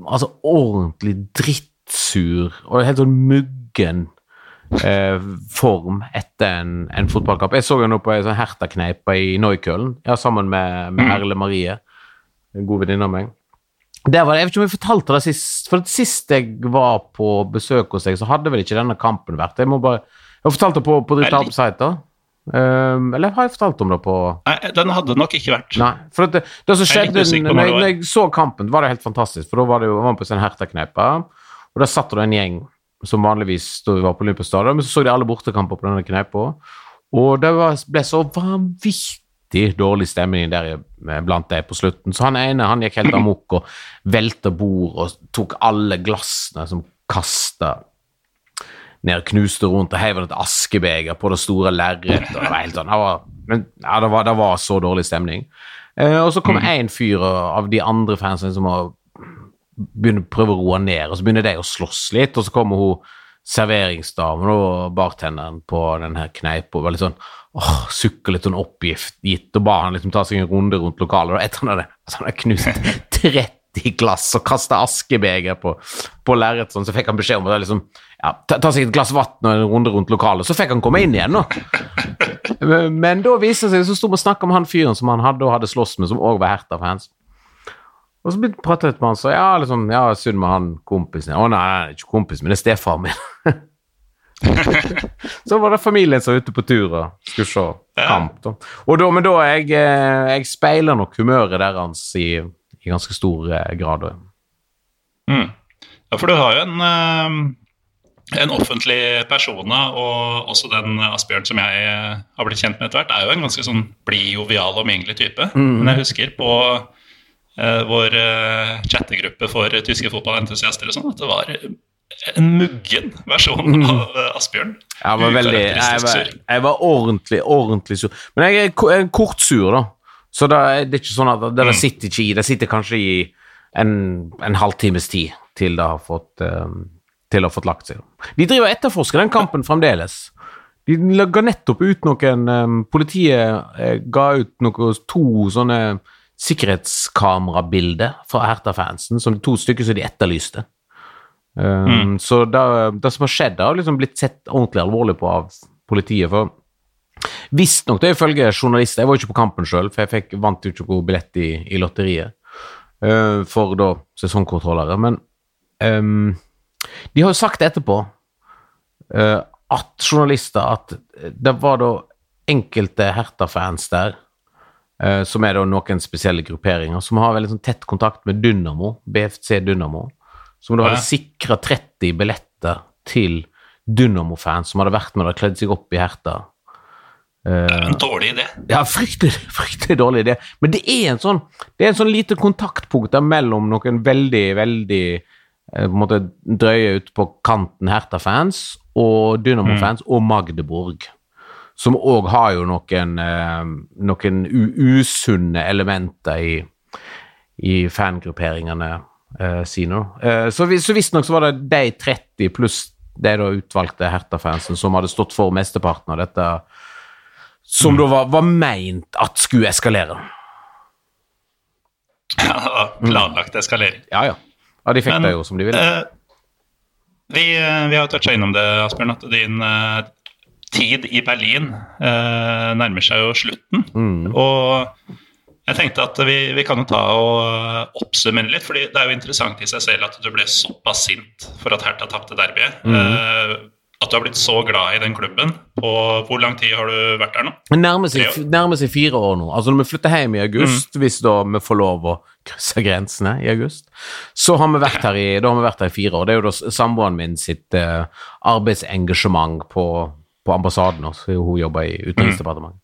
Altså ordentlig drittsur og helt sånn muggen eh, form etter en, en fotballkamp. Jeg så jo nå på ei sånn Herta-kneipe i Neukölln, ja, sammen med, med Erle Marie, en god venninne av meg. Der var Jeg vet ikke om jeg fortalte det sist, for sist jeg var på besøk hos deg, så hadde vel ikke denne kampen vært Jeg må bare, jeg har fortalt det på, på Veldig. Dritt Arbeidsheiter. Um, eller har jeg fortalt om det på Nei, den hadde nok ikke vært. Nei. For det, det som skjedde jeg når jeg, når jeg så kampen, var det helt fantastisk. For da var det jo, var på sin Herta-kneipe, og der satt det en gjeng som vanligvis da vi var på Olympiastadion, men så så de alle bortekamper på denne kneipa, og det var, ble så vanvittig dårlig stemning der blant dem på slutten. Så han ene han gikk helt amok og velta bord og tok alle glassene som kasta ned, knuste rundt og heiv et askebeger på det store lerretet. Det var helt sånn, det var, men, ja, det var, det var så dårlig stemning. Eh, og så kom én fyr av de andre fansene som begynner å prøve å roe ned, og så begynner de å slåss litt, og så kommer hun serveringsdamen og bartenderen på den her kneipa og var litt sånn åh, sukker litt sånn oppgift gitt, og ba han liksom ta seg en runde rundt lokalet, og etter han hadde så han hadde knust 30 glass og kasta askebeger på, på lerretet, sånn, så fikk han beskjed om å liksom, ja, ta, ta seg et glass vann og en runde rundt lokalet, så fikk han komme inn igjen, nå. Men, men da viste det seg, så sto vi og snakka om han fyren som han hadde og hadde slåss med, som òg var Herta-fans. Og så begynte jeg å prate litt med han, så ja, liksom, ja, synd med han kompisen. Å nei, nei, ikke kompisen min, det er stefaren min. så var det familien som var ute på tur og skulle se kamp. Da. Og da, men da jeg, eh, jeg speiler nok humøret deres i, i ganske stor eh, grad. Mm. Ja, for du har jo en, eh, en offentlig persona, og også den Asbjørn som jeg har blitt kjent med etter hvert, er jo en ganske sånn blid, jovial og omgjengelig type. Men jeg husker på vår chattegruppe for tyske fotballentusiaster og sånn, at det var en muggen versjon av eh, Asbjørn. Jeg var veldig Jeg var, jeg var ordentlig, ordentlig sur. Men jeg er jeg er kort sur, da. Så det er det ikke sånn at det Mm. sitter ikke i Det sitter kanskje i en, en halvtimes tid til det har fått eh, til det har fått lagt seg. De driver og etterforsker den kampen fremdeles. De ga nettopp ut noen eh, Politiet eh, ga ut noen, to sånne sikkerhetskamerabilder fra Hertha-fansen, som to stykker som de etterlyste. Um, Så det, det som har skjedd, har liksom blitt sett ordentlig alvorlig på av politiet. for Visstnok, det ifølge journalister Jeg var ikke på kampen sjøl, for jeg fikk, vant jo ikke noe billett i, i lotteriet uh, for da sesongkontrollere. Men um, de har jo sagt etterpå uh, at journalister at det var da enkelte Herta-fans der, uh, som er da noen spesielle grupperinger, som har veldig sånn tett kontakt med Dynamo, BFC Dynamo, som Ja. hadde sikra 30 billetter til Dynamo-fans som hadde vært med og kledd seg opp i Hertha. En dårlig idé. Ja, fryktelig, fryktelig dårlig idé. Men det er en sånn Det er en sånn lite kontaktpunkt der mellom noen veldig, veldig eh, på en måte drøye ut på kanten Hertha-fans og Dynamo-fans og Magdeburg. Som òg har jo noen, eh, noen usunne elementer i, i fangrupperingene eh, nå. Eh, så vi- så visstnok så var det de 30 pluss de da utvalgte Hertha-fansen som hadde stått for mesteparten av dette som da var, var meint at skulle eskalere. Ja, planlagt eskalering. Ja, ja. Ja, de fikk Men, det jo som de ville. Eh, vi, eh, vi har toucha innom det, Asbjørn, at din eh, tid i Berlin eh, nærmer seg jo slutten. Mm. Og jeg tenkte at vi, vi kan jo ta og eh, oppsummere litt, fordi det er jo interessant i seg selv at du ble såpass sint for at Hertha tapte derbyet. Mm. Eh, at du har blitt så glad i den klubben. På hvor lang tid har du vært der nå? Nærmer seg, nærmer seg fire år nå. Altså Når vi flytter hjem i august, Mm. hvis da vi får lov å krysse grensene i august, så har vi vært her i, da har vi vært her i fire år. Det er jo da samboeren min sitt uh, arbeidsengasjement på, på ambassaden, også, hun jobber i Utenriksdepartementet.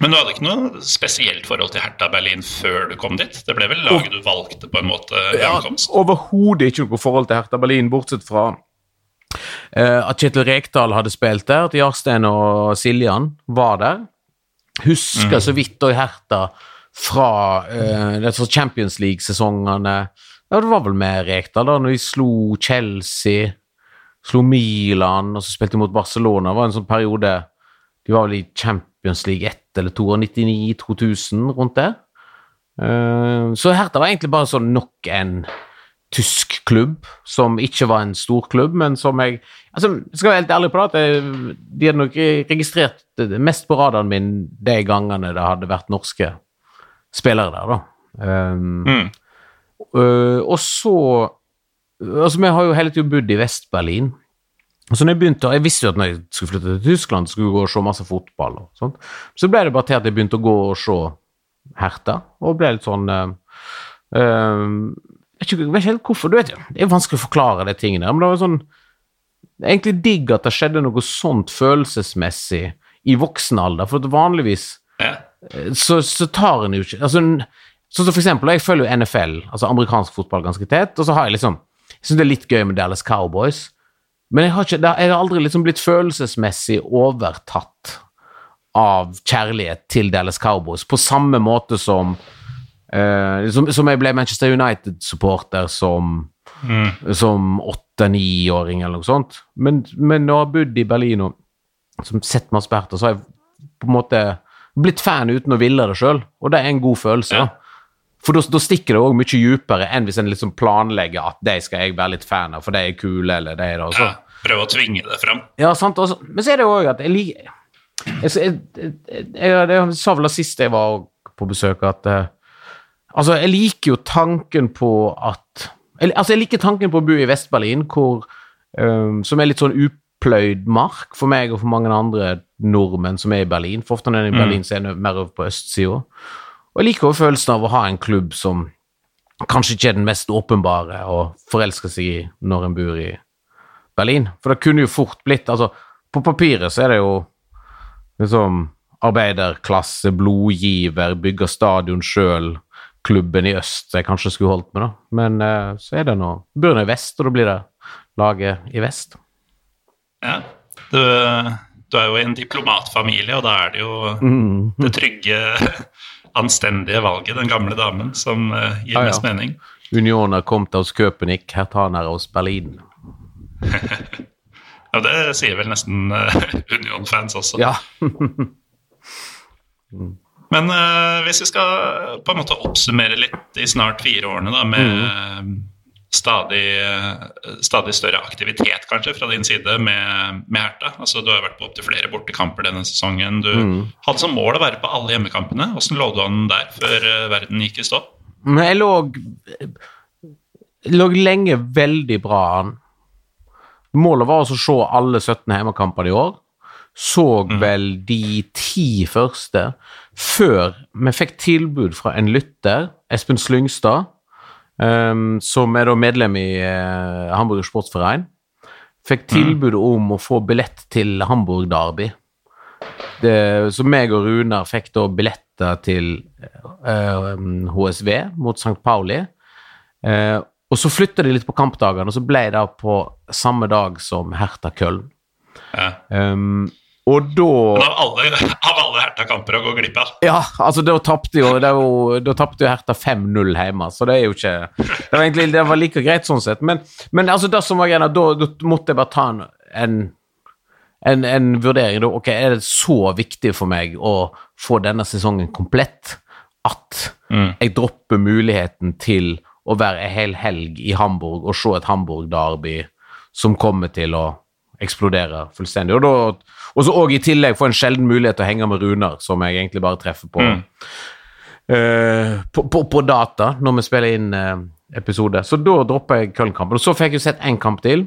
Men du hadde ikke noe spesielt forhold til Hertha Berlin før du kom dit? Det ble vel laget du valgte på en måte Ja. Overhodet ikke noe forhold til Hertha Berlin, bortsett fra uh, at Kjetil Rekdal hadde spilt der, at Jarstein og Siljan var der. Husker så vidt og Hertha fra uh, Champions League-sesongene. Ja, det var vel med Rekdal, da, når de slo Chelsea, slo Milan, og så spilte de mot Barcelona. Det var en sånn periode De var vel i Champions League 1 eller 2, 99-2000, rundt der. Eh, Så Hertha var egentlig bare sånn nok en tysk klubb, som ikke var en stor klubb, men som jeg altså, skal være helt ærlig på det, at de hadde nok registrert det mest på radaren min de gangene det hadde vært norske spillere der, da. Um, Mm. øh, og så Altså, vi har jo hele tiden bodd i Vest-Berlin. Så når Jeg begynte, jeg visste jo at når jeg skulle flytte til Tyskland, skulle jeg gå og se masse fotball. og sånt. Så ble det bare til at jeg begynte å gå og se Herta, og ble litt sånn øh, jeg vet ikke, helt hvorfor. Du vet, jo, det er vanskelig å forklare de tingene. Men det var sånn det er egentlig digg at det skjedde noe sånt følelsesmessig i voksen alder. For at vanligvis Ja. så, så tar en jo ikke altså, Sånn som for eksempel, jeg følger jo NFL, altså amerikansk fotball, ganske tett, og så har jeg liksom Jeg syns det er litt gøy med Dallas Cowboys, men jeg har, ikke, jeg har aldri liksom blitt følelsesmessig overtatt av kjærlighet til Dallas Cowboys, på samme måte som eh, som, som jeg ble Manchester United-supporter som Mm. som åtte-niåring eller noe sånt. Men, men når jeg har bodd i Berlin og som sett masse Hertha, så har jeg på en måte blitt fan uten å ville det sjøl, og det er en god følelse. Ja. For da stikker det òg mye dypere enn hvis en liksom planlegger at de skal jeg være litt fan av, for de er kule, eller de er det. også. ja. Prøve å tvinge det fram. ja, sant. Også. men så er det jo òg at jeg liker jeg, jeg, jeg, jeg, sa vel sist jeg var på besøk, at uh, Altså, jeg liker jo tanken på at Altså, jeg liker tanken på å bo i Vest-Berlin, eh, Som er litt sånn upløyd mark for meg og for mange andre nordmenn som er i Berlin. For ofte når en er i Berlin, så er en mer over på østsida. Og jeg liker også følelsen av å ha en klubb som kanskje ikke er den mest åpenbare å forelske seg i når en bor i Berlin. For det kunne jo fort blitt altså På papiret så er det jo liksom arbeiderklasse, blodgiver, bygger stadion sjøl, klubben i øst jeg kanskje skulle holdt med, da. Men eh, så er det nå Bor nå i vest, og da blir det laget i vest. Ja. Du, du er jo i en diplomatfamilie, og da er det jo Mm. det trygge, anstendige valget, den gamle damen, som uh, gir ah, ja. mest mening. Unioner kommt aus Köpenick, Hertaner aus Berlin. Ja, det sier vel nesten uh, Union-fans også. Ja. Men uh, hvis vi skal på en måte oppsummere litt de snart fire årene da, med Mm. Stadig, stadig større aktivitet kanskje fra din side med, med Herta. Altså, du har vært på opptil flere bortekamper denne sesongen. Du Mm. hadde som mål å være på alle hjemmekampene. Hvordan lå du an der før eh, verden gikk i stå? Men jeg lå, lå lenge veldig bra an. Målet var å se alle 17 hjemmekampene i år. Så vel de ti første før vi fikk tilbud fra en lytter, Espen Slyngstad, ehm, som er da medlem i uh, Hamburger Sportsforein. Fikk tilbud om å få billett til Hamburg Derby. Det, så meg og Runar fikk da billetter til uh, HSV mot St. Pauli. Uh, og så flytta de litt på kampdagene, og så ble det på samme dag som Hertha Köln. Ja. Um, og da av alle, av alle Herta-kamper å gå glipp av. Ja, altså da tapte jo, jo, jo Hertha 5-0 hjemme, så det er jo ikke Det var egentlig det var like greit sånn sett, men, men altså det som var greia, da, da måtte jeg bare ta en, en, en, vurdering. Da. Ok, er det så viktig for meg å få denne sesongen komplett at Mm. jeg dropper muligheten til å være en hel helg i Hamburg og se et Hamburg-derby som kommer til å eksplodere fullstendig. Og, da, og så òg i tillegg få en sjelden mulighet til å henge med Runar, som jeg egentlig bare treffer på, Mm. eh, på, på, på data når vi spiller inn eh, episode. Så da droppa jeg Köln-kampen. Og så fikk jeg sett én kamp til.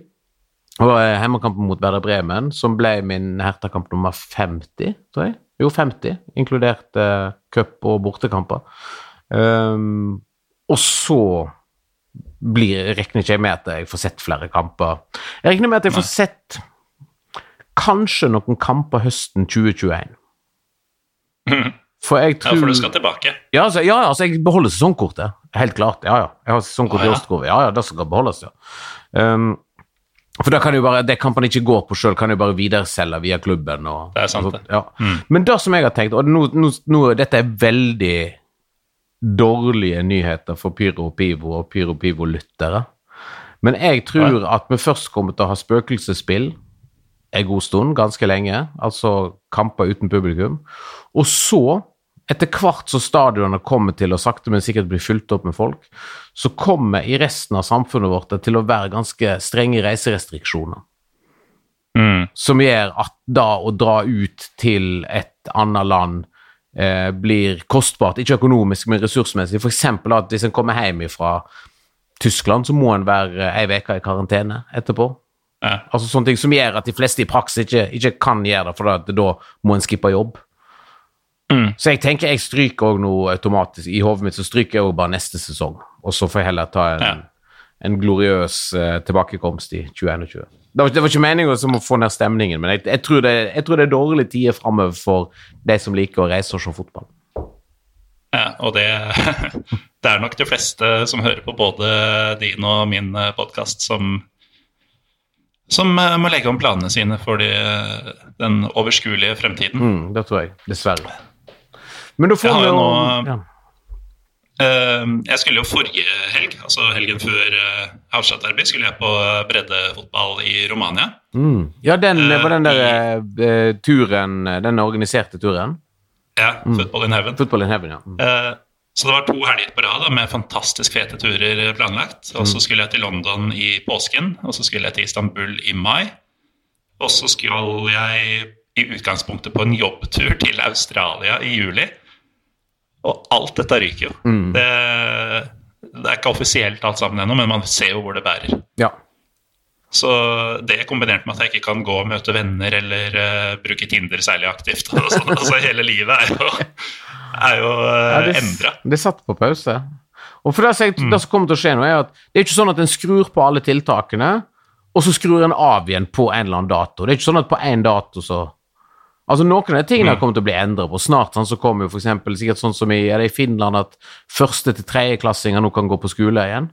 Var eh, hjemmekampen mot Werder Bremen, som ble min Herta-kamp nummer 50, tror jeg. Jo, 50, inkludert eh, cup- og bortekamper. Um, og så blir, regner ikke jeg med at jeg får sett flere kamper. Jeg regner med at jeg får sett kanskje noen kamper høsten 2021. For jeg Ja, for du skal tilbake. ja, altså, ja, altså, jeg beholder sesongkortet. Helt klart. Ja, ja. Jeg har sesongkort i Åstgård. Ja, ja, det skal beholdes, ja. Um, for da kan jo bare, det kampene ikke går på sjøl, kan jo bare videreselge via klubben. Og, Det er sant, altså, det. ja. Mm. Men det som jeg har tenkt, og nå, nå, nå, dette er veldig dårlige nyheter for Pyro Pivo og Pyro Pivo-lyttere, men jeg tror at vi først kommer til å ha spøkelsesspill en god stund, ganske lenge, altså kamper uten publikum, og så etter hvert så stadionene kommer til å sakte, men sikkert bli fylt opp med folk, så kommer i resten av samfunnet vårt det til å være ganske strenge reiserestriksjoner. Mm. Som gjør at da å dra ut til et annet land eh, blir kostbart, ikke økonomisk, men ressursmessig. Eksempel at hvis en kommer hjem fra Tyskland, så må en være ei uke i karantene etterpå. Ja. Altså sånne ting som gjør at de fleste i praksis ikke, ikke kan gjøre det, for da, da må en skippe jobb. Mm. Så jeg tenker jeg stryker òg noe automatisk. I hodet mitt så stryker jeg òg bare neste sesong, og så får jeg heller ta en, Ja. en gloriøs uh, tilbakekomst i 2021. Det var, det var ikke meningen å få ned stemningen, men jeg, jeg, tror det, jeg tror det er dårlige tider framover for de som liker å reise og se fotball. Ja, og det, det er nok de fleste som hører på både din og min podkast, som, som eh, må legge om planene sine for de, den overskuelige fremtiden. Mm, det tror jeg. Dessverre. Men da får vi jo nå- ja. Eh, Jeg skulle jo forrige helg, altså helgen før uh, Avshat skulle jeg på breddefotball i Romania. Mm. ja, den Eh, var den der uh, turen, den organiserte turen. Ja, Football in Heaven. Football in heaven, ja. Mm. Eh, Så det var to helger på rad med fantastisk fete turer planlagt. Og så skulle jeg til London i påsken, og så skulle jeg til Istanbul i mai. Og så skulle jeg i utgangspunktet på en jobbtur til Australia i juli. Og alt dette ryker jo. Mm. Det, det er ikke offisielt alt sammen ennå, men man ser jo hvor det bærer. Ja. Så det kombinert med at jeg ikke kan gå og møte venner eller uh, bruke Tinder særlig aktivt sånn, altså Hele livet er jo, er jo Ja, uh, det, endra. det satt på pause. Og for det, som mm. det som kommer til å skje nå, er at det er ikke sånn at en skrur på alle tiltakene, og så skrur en av igjen på en eller annen dato. Det er ikke sånn at på én dato så Altså Noen av de tingene kommer til å bli endret på. Snart sånn, så kommer jo for eksempel, sikkert sånn som i, i Finland at første til tredjeklassinger nå kan gå på skole igjen.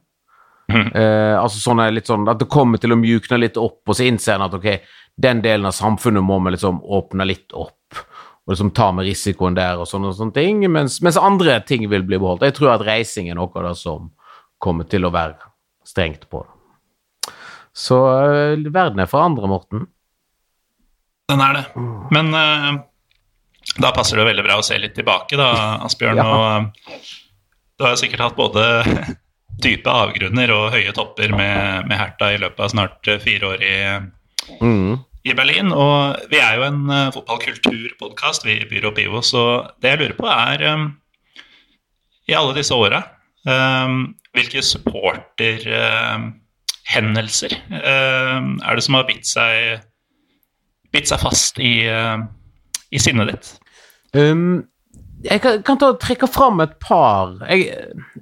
Uh, altså sånne litt sånn At det kommer til å mjukne litt opp, og så innser en at ok, den delen av samfunnet må vi liksom åpne litt opp. Og liksom ta med risikoen der og sånne, og sånne ting, mens, mens andre ting vil bli beholdt. Jeg tror at reising er noe av det som kommer til å være strengt på. Så uh, verden er forandra, Morten. Den er det. Men uh, da passer det veldig bra å se litt tilbake, da, Asbjørn. Ja. Og eh, du har sikkert hatt både dype avgrunner og høye topper med, med Hertha i løpet av snart eh, fire år i, Mm. i Berlin. Og vi er jo en uh, fotballkulturpodkast, vi i Byrå Pivo, så det jeg lurer på, er um, I alle disse åra, um, hvilke supporterhendelser uh, er det som har bitt seg, bitt seg fast i, uh, i sinnet ditt? Um, jeg kan, kan ta trekke fram et par jeg,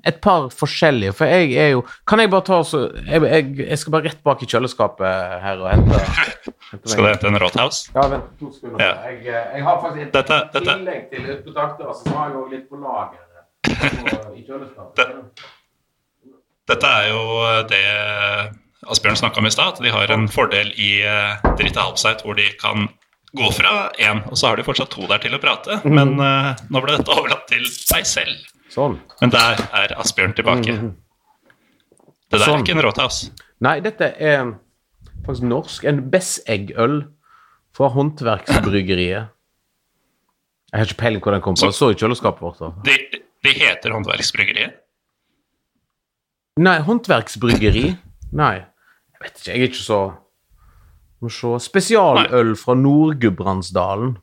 Et par forskjellige, for jeg er jo Kan jeg bare ta så jeg, jeg, jeg skal bare rett bak i kjøleskapet her og hente, hente Skal du hente en Rothouse? Ja, vent to sekunder. Ja. Jeg, jeg har faktisk et Dette- dette- tillegg til utbetaktører, så har jeg jo litt på lager på- i kjøleskapet. Dette er jo det Asbjørn snakka om i stad, at de har en fordel i uh, Dritte Halbseit hvor de kan gå fra én, og så har de fortsatt to der til å prate. Men uh, nå ble dette overlatt til seg selv. Sånn. Men der er Asbjørn tilbake. Det der Sånn. er ikke en Rothouse. Nei, dette er faktisk norsk. En Bessegg-øl fra Håndverksbryggeriet. Jeg har ikke peiling hvor den kom fra. så står i kjøleskapet vårt. da. De, de heter Håndverksbryggeriet. Nei, håndverksbryggeri? Nei, jeg vet ikke. Jeg er ikke så Må se. Spesialøl fra Nord-Gudbrandsdalen.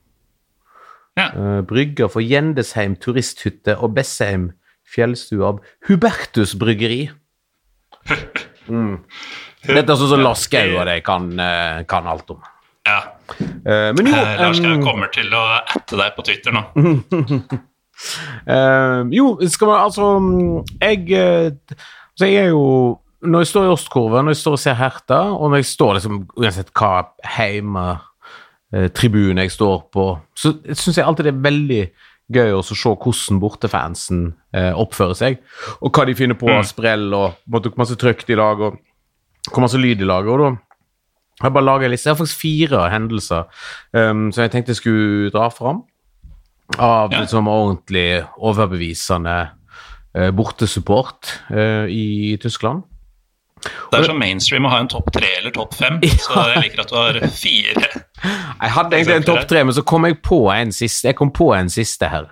Ja. Uh, brygger for Gjendesheim turisthytte og Bessheim fjellstue av Hubertus bryggeri. Mm. Dette er sånn som Lars Skau og de kan, eh, kan alt om. Ja. Uh, men jo Eh, Lars em, kommer til å atte deg på Twitter nå. uh, jo, skal man altså mm, Jeg eh, altså jeg er jo Når jeg står i Ostkurven, når jeg står og ser Herta, og når jeg står liksom uansett hva heime eh, jeg står på, så syns jeg alltid det er veldig gøy å se hvordan bortefansen eh, oppfører seg, og hva de finner på av sprell, og hvor masse trøkk de lager, og hvor masse lyd de lager. og da har jeg bare laget en liste. Jeg har faktisk fire hendelser um, som jeg tenkte jeg skulle dra fram av Ja. liksom ordentlig overbevisende eh, bortesupport eh, i Tyskland. Det er så mainstream å ha en topp tre eller topp fem, så jeg liker at du har fire. Jeg hadde egentlig en topp tre, men så kom jeg på en siste. Jeg kom på en siste her.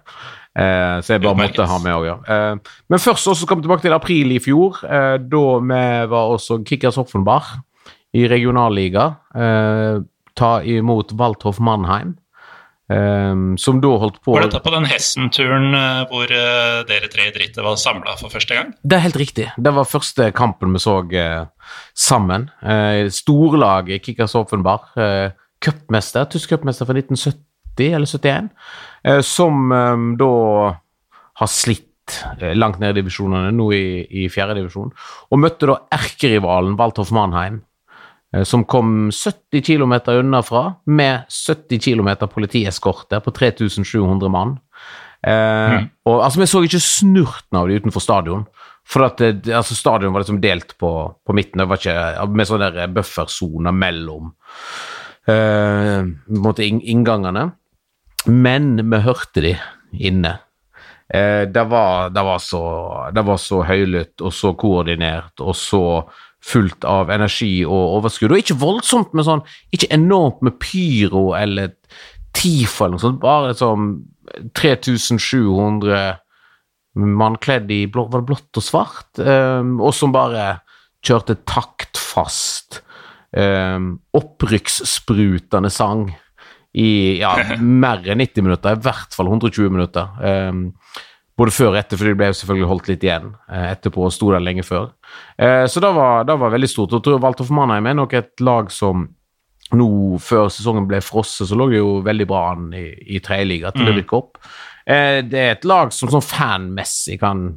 Uh, så jeg bare måtte ha med òg, ja. Uh, men først også kom vi tilbake til april i fjor, uh, da vi var også Kickers Hoffenbar i regionalliga. Ta imot Walthoff Mannheim, eh, som da holdt på Var dette på den Hessen-turen eh, hvor uh, dere tre i drittet var samla for første gang? Det er helt riktig. Det var første kampen vi så uh, sammen. Uh, storlaget Kickers Offenbar, uh, cupmester, tysk cupmester fra 1970 eller 71, uh, som um, da har slitt langt ned i divisjonene, nå i, i fjerde divisjon, og møtte da erkerivalen Walthoff Mannheim, som kom 70 km unna fra, med 70 km politieskorte på 3700 mann. Eh, og altså, Vi så ikke snurten av det utenfor stadion. For at det- altså, Stadion var liksom delt på, på midten. Det var ikke med sånne der buffersoner mellom eh, inngangene. Men vi hørte de inne. Eh, det, var, det, var så, det var så høylytt og så koordinert og så fullt av energi og overskudd. Og ikke voldsomt med sånn Ikke enormt med pyro eller TIFO eller noe sånt, bare sånn 3700 mann kledd i blå, var det blått og svart, um, og som bare kjørte taktfast, um, opprykkssprutende sang i ja, mer enn 90 minutter, i hvert fall 120 minutter. ehm, både før og etter, for de ble selvfølgelig holdt litt igjen eh, etterpå og sto der lenge før. Eh, så det var, det var veldig stort. Og jeg tror Walter Mannheim er nok et lag som nå, før sesongen ble frosset, så lå det jo veldig bra an i, i tredjeliga til å rykke opp. Eh, det er et lag som sånn fanmessig kan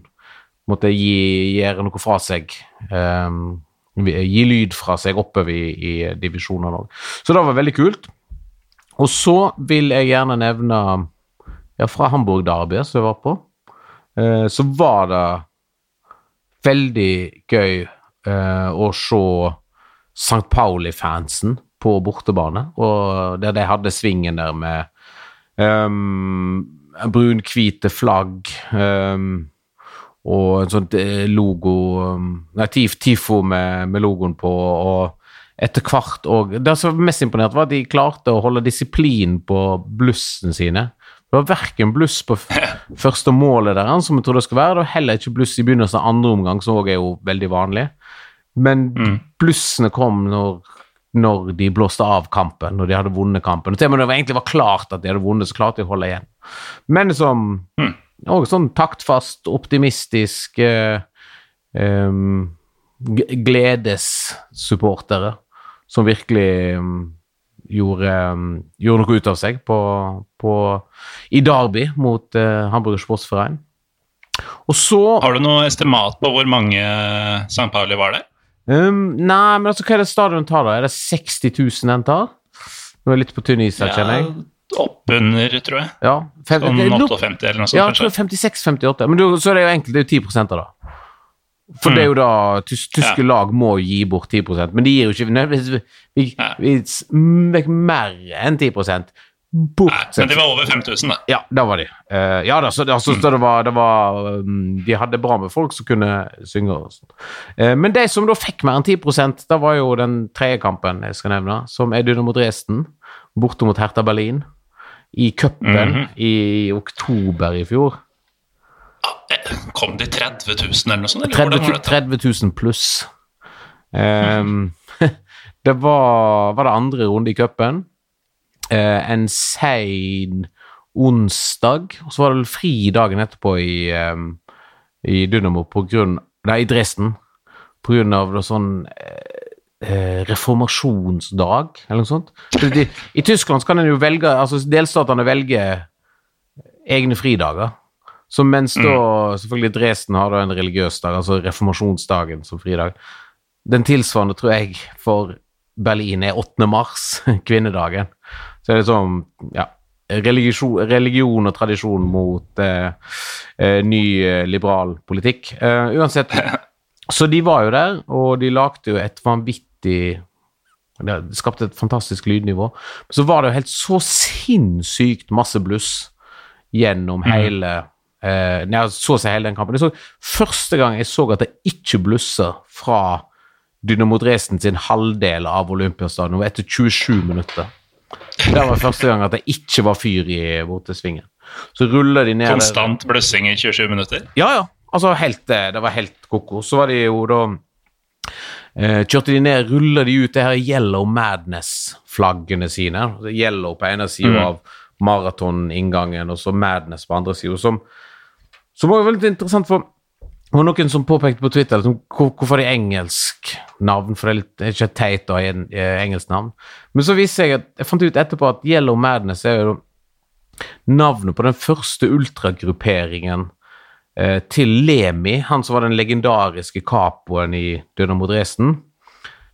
måtte gi, gjøre noe fra seg. Um, gi lyd fra seg oppover i, i divisjonene òg. Så det var veldig kult. Og så vil jeg gjerne nevne ja, fra Hamburg-derbyet som jeg var på, eh, så var det veldig gøy eh, å se St. Pauli-fansen på bortebane, og der de hadde svingen der med um, brun-hvite flagg um, og en sånn logo Nei, TIFO med, med, logoen på, og etter hvert og Det som var mest imponert, var at de klarte å holde disiplin på blussene sine. Det var verken bluss på første målet der, som jeg trodde det skulle være, det var heller ikke bluss i begynnelsen av andre omgang, som òg er jo veldig vanlig. Men mm. blussene kom når, når, de blåste av kampen, når de hadde vunnet kampen. Og til og med det egentlig var klart at de hadde vunnet, så klarte de å holde igjen. Men som mm. også sånn taktfast, optimistisk eh, eh, Gledessupportere som virkelig um, gjorde, um, gjorde, noe ut av seg på, på, i Derby mot eh, Hamburger Sportsverein. Og så Har du noe estimat på hvor mange St. Pauli var der? Um, nei, men altså, hva er det stadion tar, da? Er det 60 000 den tar? Nå er jeg litt på tynn is her, kjenner jeg. Oppunder, tror jeg. Ja, fem, sånn 58 eller noe sånt. Ja, jeg tror 56-58. Men du, så er det jo enkelt, det er jo 10% da. For mm. det er jo da tys, Tyske ja. lag må gi bort 10% men de gir jo ikke nødvendigvis vi, vi, mer enn 10 Bortsett Men de var over 5000, da. Ja, da var de. Uh, ja da, så, altså, mm. så det var, det var um, De hadde bra med folk som kunne synge og sånt. Uh, men de som da fikk mer enn 10% da var jo den tredje kampen jeg skal nevne, som er Dynamo Dresden, borte mot Hertha Berlin i cupen mm -hmm. i oktober i fjor. Kom de 30 000 eller noe sånt? Eller 30, 30 000 pluss. Um, det var, var, det andre runde i cupen. Uh, en sein onsdag, og så var det vel fri dagen etterpå i, um, i Dynamo på grunn Nei, i Dresden. På grunn av sånn uh, eh, reformasjonsdag, eller noe sånt. I Tyskland kan en jo velge altså Delstatene velger egne fridager. Så mens da mm. selvfølgelig Dresden har da en religiøs dag, altså reformasjonsdagen som fridag. Den tilsvarende tror jeg for Berlin er 8. mars, kvinnedagen. Så er det sånn, ja religion, religion og tradisjon mot eh, eh, ny eh, liberal politikk. Eh, uansett, så de var jo der, og de lagde jo et vanvittig Det skapte et fantastisk lydnivå. Så var det jo helt så sinnssykt masse bluss gjennom mhm. hele eh, Jeg så seg hele den kampen. Så, første gang jeg så at det ikke blusser fra Dynamo Dresden sin halvdel av Olympiastadion etter 27 minutter. Det var første gang at det ikke var fyr i bortesvingen. Så ruller de ned Konstant blussing i 27 minutter? Ja, ja. Altså helt, eh, det var helt koko. Så var de jo da Eh, kjørte de ned, ruller de ut det her Yellow Madness-flaggene sine. Yellow på ene sida mm. av maratoninngangen, og så Madness på andre sida. Som, som var veldig interessant, for det var noen som påpekte på Twitter liksom, hvor, hvorfor det er engelsk navn, for det er, litt, det er ikke teit å ha en, engelsk navn. Men så viste jeg at jeg fant ut etterpå at Yellow Madness er jo navnet på den første ultragrupperingen Eh, til Lemi, han som var den legendariske capoen i Dynamo Dresden.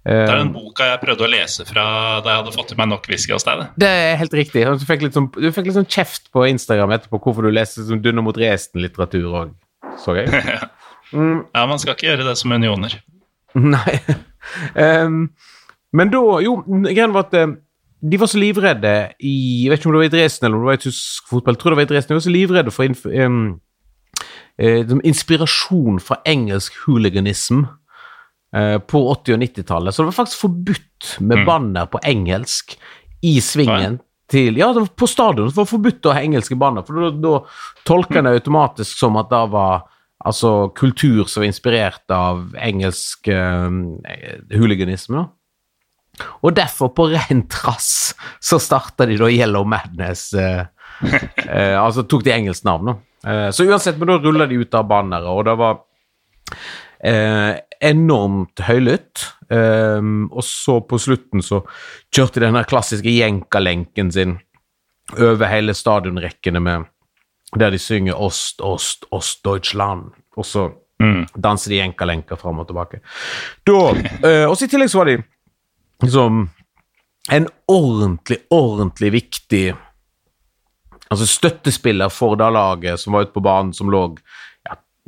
Det er den boka jeg prøvde å lese fra da jeg hadde fått i meg nok whisky hos deg. Det er helt riktig. Du fikk litt sånn, du fikk litt sånn kjeft på Instagram etterpå hvorfor du leste sånn mot Dresden-litteratur òg, så jeg. Mm. Ja, man skal ikke gjøre det som unioner. Nei. um, men da Jo, greia var at um, de var så livredde i Jeg vet ikke om det var i Dresden eller om det var i tysk fotball. Jeg tror det var i Dresden. De var så livredde for um, eh, inspirasjon fra engelsk hooliganism eh, på 80- og 90-tallet. Så det var faktisk forbudt med mm. banner på engelsk i svingen. Til, ja, på stadion det var forbudt å ha engelske banner, for da, da tolka en automatisk som at det var altså, kultur som var inspirert av engelsk uh, hooliganisme. Og derfor, på ren trass, så starta de da Yellow Madness. eh, eh, altså tok de engelsk navn, da. Eh, så uansett, men da rulla de ut av banneret, og det var eh, enormt høylytt. Eh, og så på slutten så kjørte de den klassiske jenkalenken sin over hele stadionrekkene med der de synger 'Ost, Ost, Ost, Deutschland', og så mm. danser de jenkalenker fram og tilbake. Da, eh, og så i tillegg så var de liksom en ordentlig, ordentlig viktig altså støttespiller for det laget som var ute på banen, som lå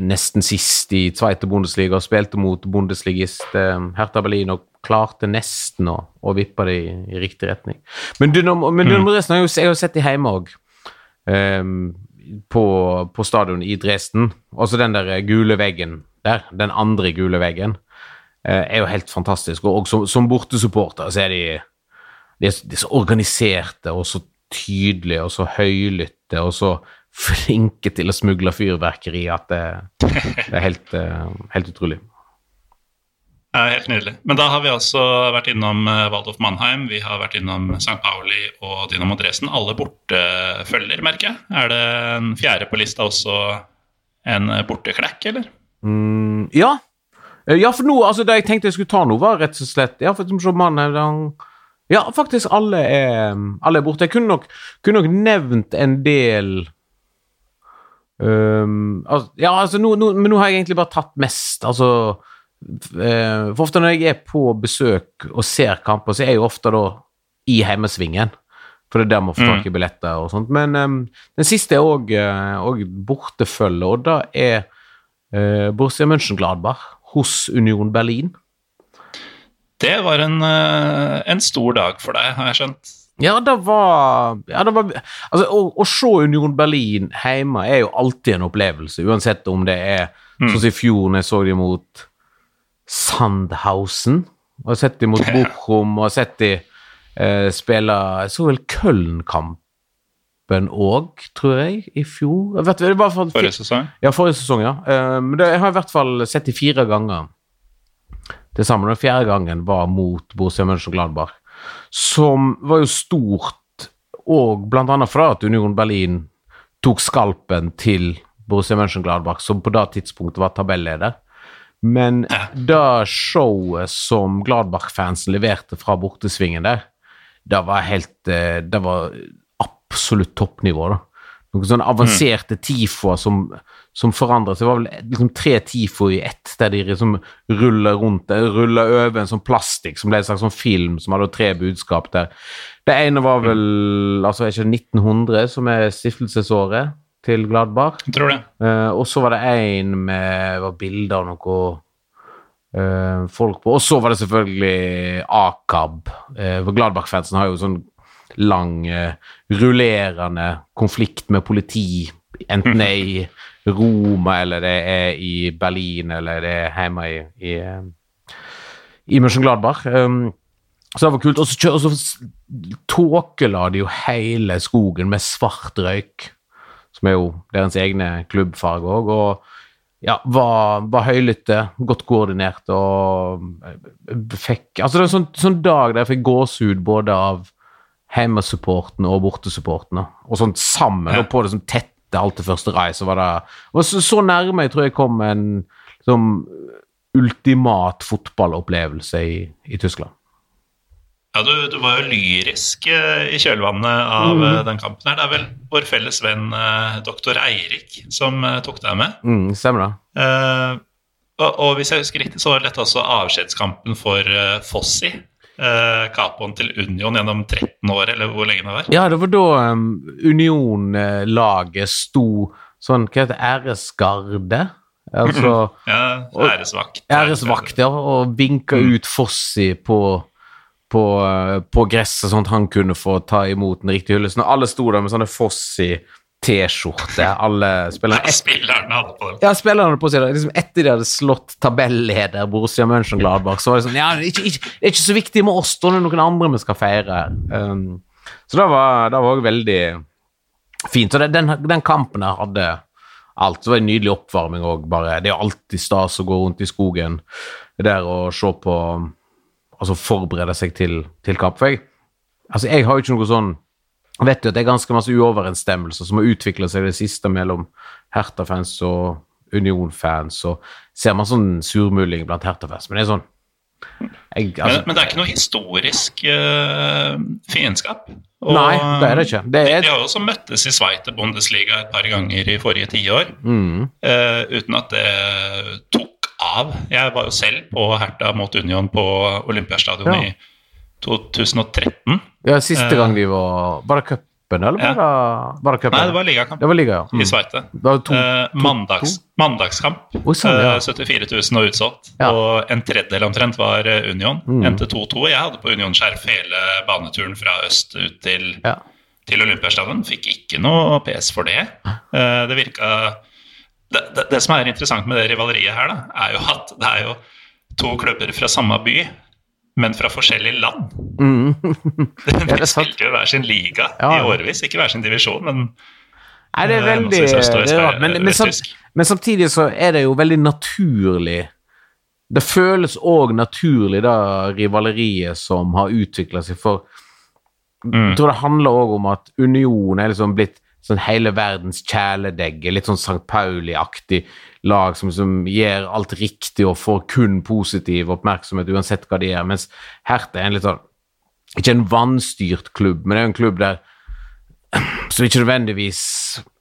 nesten sist i Zweite Bundesliga og spilte mot bundesligist eh, Hertha Berlin og klarte nesten å, å vippe det i, i riktig retning. Men Dynamo, men Dynamo Dresden har jo, jeg har jo sett de hjemme òg. på, på stadion i Dresden. Også den der gule veggen der, den andre gule veggen, eh, er jo helt fantastisk. Og som, som bortesupporter så er de, de, er, de er så organiserte og så tydelige og så høylytte og så flinke til å smugle fyrverkeri at det, det er helt, eh, helt utrolig. Ja, helt nydelig. Men da har vi altså vært innom uh, Waldorf Mannheim, vi har vært innom St. Pauli og Dynamo Dresden. Alle bortefølger, merker jeg. Er det en fjerde på lista også en borteklekk, eller? Mm, ja. Eh, ja, for nå, altså det jeg tenkte jeg skulle ta nå, var rett og slett Ja, for som Mannheim Ja, faktisk, alle er, alle er borte. Jeg kunne nok, kunne nok nevnt en del um, altså, Ja, altså, nå, nå, men nå har jeg egentlig bare tatt mest. Altså uh, for ofte når jeg er på besøk og ser kamper, så er jeg jo ofte da i heimesvingen. For det er der man får tak i mm. billetter og sånt. Men um, den siste er òg uh, bortefølge, og da er uh, Borussia Mönchengladbach hos Union Berlin. Det var en, en, stor dag for deg, har jeg skjønt. Ja, det var, ja, det var Altså, å, å, se Union Berlin hjemme er jo alltid en opplevelse, uansett om det er mm. sånn som i fjor, når jeg så dem mot Sandhausen. Og sett de mot Bochum, og sett de eh, spille Jeg så vel Köln-kampen òg, tror jeg, i fjor. Jeg vet, for, forrige sesong? Ja, forrige sesong, ja. Eh, men det, jeg har i hvert fall sett de fire ganger til sammen. Den fjerde gangen var mot Borussia Mönchengladbach, som var jo stort blant annet fordi at Union Berlin tok skalpen til Borussia Mönchengladbach, som på det tidspunktet var tabelleder. Men det showet som Gladbach-fansen leverte fra bortesvingen der, det var helt eh, Det var absolutt toppnivå, da. Noen sånne avanserte mm. tifoer som, som forandrer seg. Det var vel liksom tre tifo i ett, der de liksom ruller rundt ruller over en sånn plastikk som ble en slags sånn film som hadde tre budskap der. Det ene var vel altså ikke 1900, som er stiftelsesåret til Gladbach. Jeg tror det. Uh, og så var det en med var bilder av noe uh, folk på. Og så var det selvfølgelig Akab. Uh, for Gladbach-fansen har jo sånn lang, rullerende konflikt med politi, enten det er i Roma, eller det er i Berlin, eller det er hjemme i, i, i Mönchengladbach. Um, så det var kult. Og så, så tåkela de jo hele skogen med svart røyk som er jo deres egne klubbfarge òg. Og ja, var, var høylytte, godt koordinert og eh, fikk Altså, det var en sånn, sånn dag der jeg fikk gåsehud både av hjemmesupporten og bortesupporten. Og sånn sammen, og på det som tette alt det første rei, så var det var så, så, nærme jeg tror jeg kom en liksom, ultimat fotballopplevelse i, i Tyskland. Ja, du, du, var jo lyrisk uh, i kjølvannet av mm. uh, den kampen. her. Det er vel vår felles venn uh, doktor Eirik som tok deg med. Mm, stemmer det. Og, og, hvis jeg husker riktig, så var dette også avskjedskampen for Fossi. Capoen til Union gjennom 13 år, eller hvor lenge det var? Ja, det var da um, Union-laget sto sånn, hva heter det, æresgarde? Altså, ja, æresvakt. Æresvakt, ja, og vinka mm. ut Fossi på på, på gresset, sånn at han kunne få ta imot den riktige hyllesten. Og alle sto der med sånne Fossi T-skjorte. Alle spillerne. Spillerne hadde på Ja, spillerne hadde på seg liksom Etter de hadde slått tabelleder Borussia Mönchengladbach, så var det sånn Ja, det er ikke, det er ikke så viktig med oss, da er det noen andre vi skal feire. Um, så det var òg veldig fint. Så det, den, den, kampen her hadde alt. Så var det en nydelig oppvarming òg, bare. Det er jo alltid stas å gå rundt i skogen der og se på altså forberede seg til, til kamp. For jeg, altså jeg har jo ikke noe sånn jeg vet jo at det er ganske masse uoverensstemmelser som har utvikla seg i det siste mellom Hertha-fans og Union-fans, og ser man sånn surmuling blant Hertha-fans. Men det er sånn jeg, altså, men, men, det er ikke noe historisk uh, fiendskap? Nei, det er det ikke. Det er... De, de, har jo også møttes i Sveite Bundesliga et par ganger i forrige tiår, mm. uh, uten at det tok av. Jeg var jo selv på Herta mot Union på Olympiastadion ja. i 2013. Ja, siste gang de var Var det cup? cupen, eller var det, var det? Nei, det var ligakamp Det var liga, ja. i Mm. Sveite. Det var to, Eh, mandags, mandagskamp. Oh, sånn, ja. Eh, 74 000 og utsolgt. Ja. Og en tredjedel omtrent var eh, Union. Mm. Endte 2-2. Jeg hadde på Union-skjerf hele baneturen fra øst ut til, ja. til Olympiastadion. Fikk ikke noe PS for det. Eh, det virka det, det, det som er interessant med det rivaleriet her, da, er jo at det er jo to klubber fra samme by, men fra forskjellige land. Mm. De spilte jo hver sin liga Ja, i årevis, ikke hver sin divisjon, men Nei, det er Eh, veldig det er rart. Men, men, samt, men samtidig så er det jo veldig naturlig Det føles òg naturlig, da, rivaleriet som har utvikla seg. For Mm. jeg tror det handler òg om at Union er liksom blitt sånn hele verdens kjæledegge. Litt sånn St. Pauli-aktig lag som, som gjør alt riktig og får kun positiv oppmerksomhet uansett hva de gjør. Mens Hertha er en litt sånn Ikke en vanstyrt klubb, men det er en klubb der som ikke nødvendigvis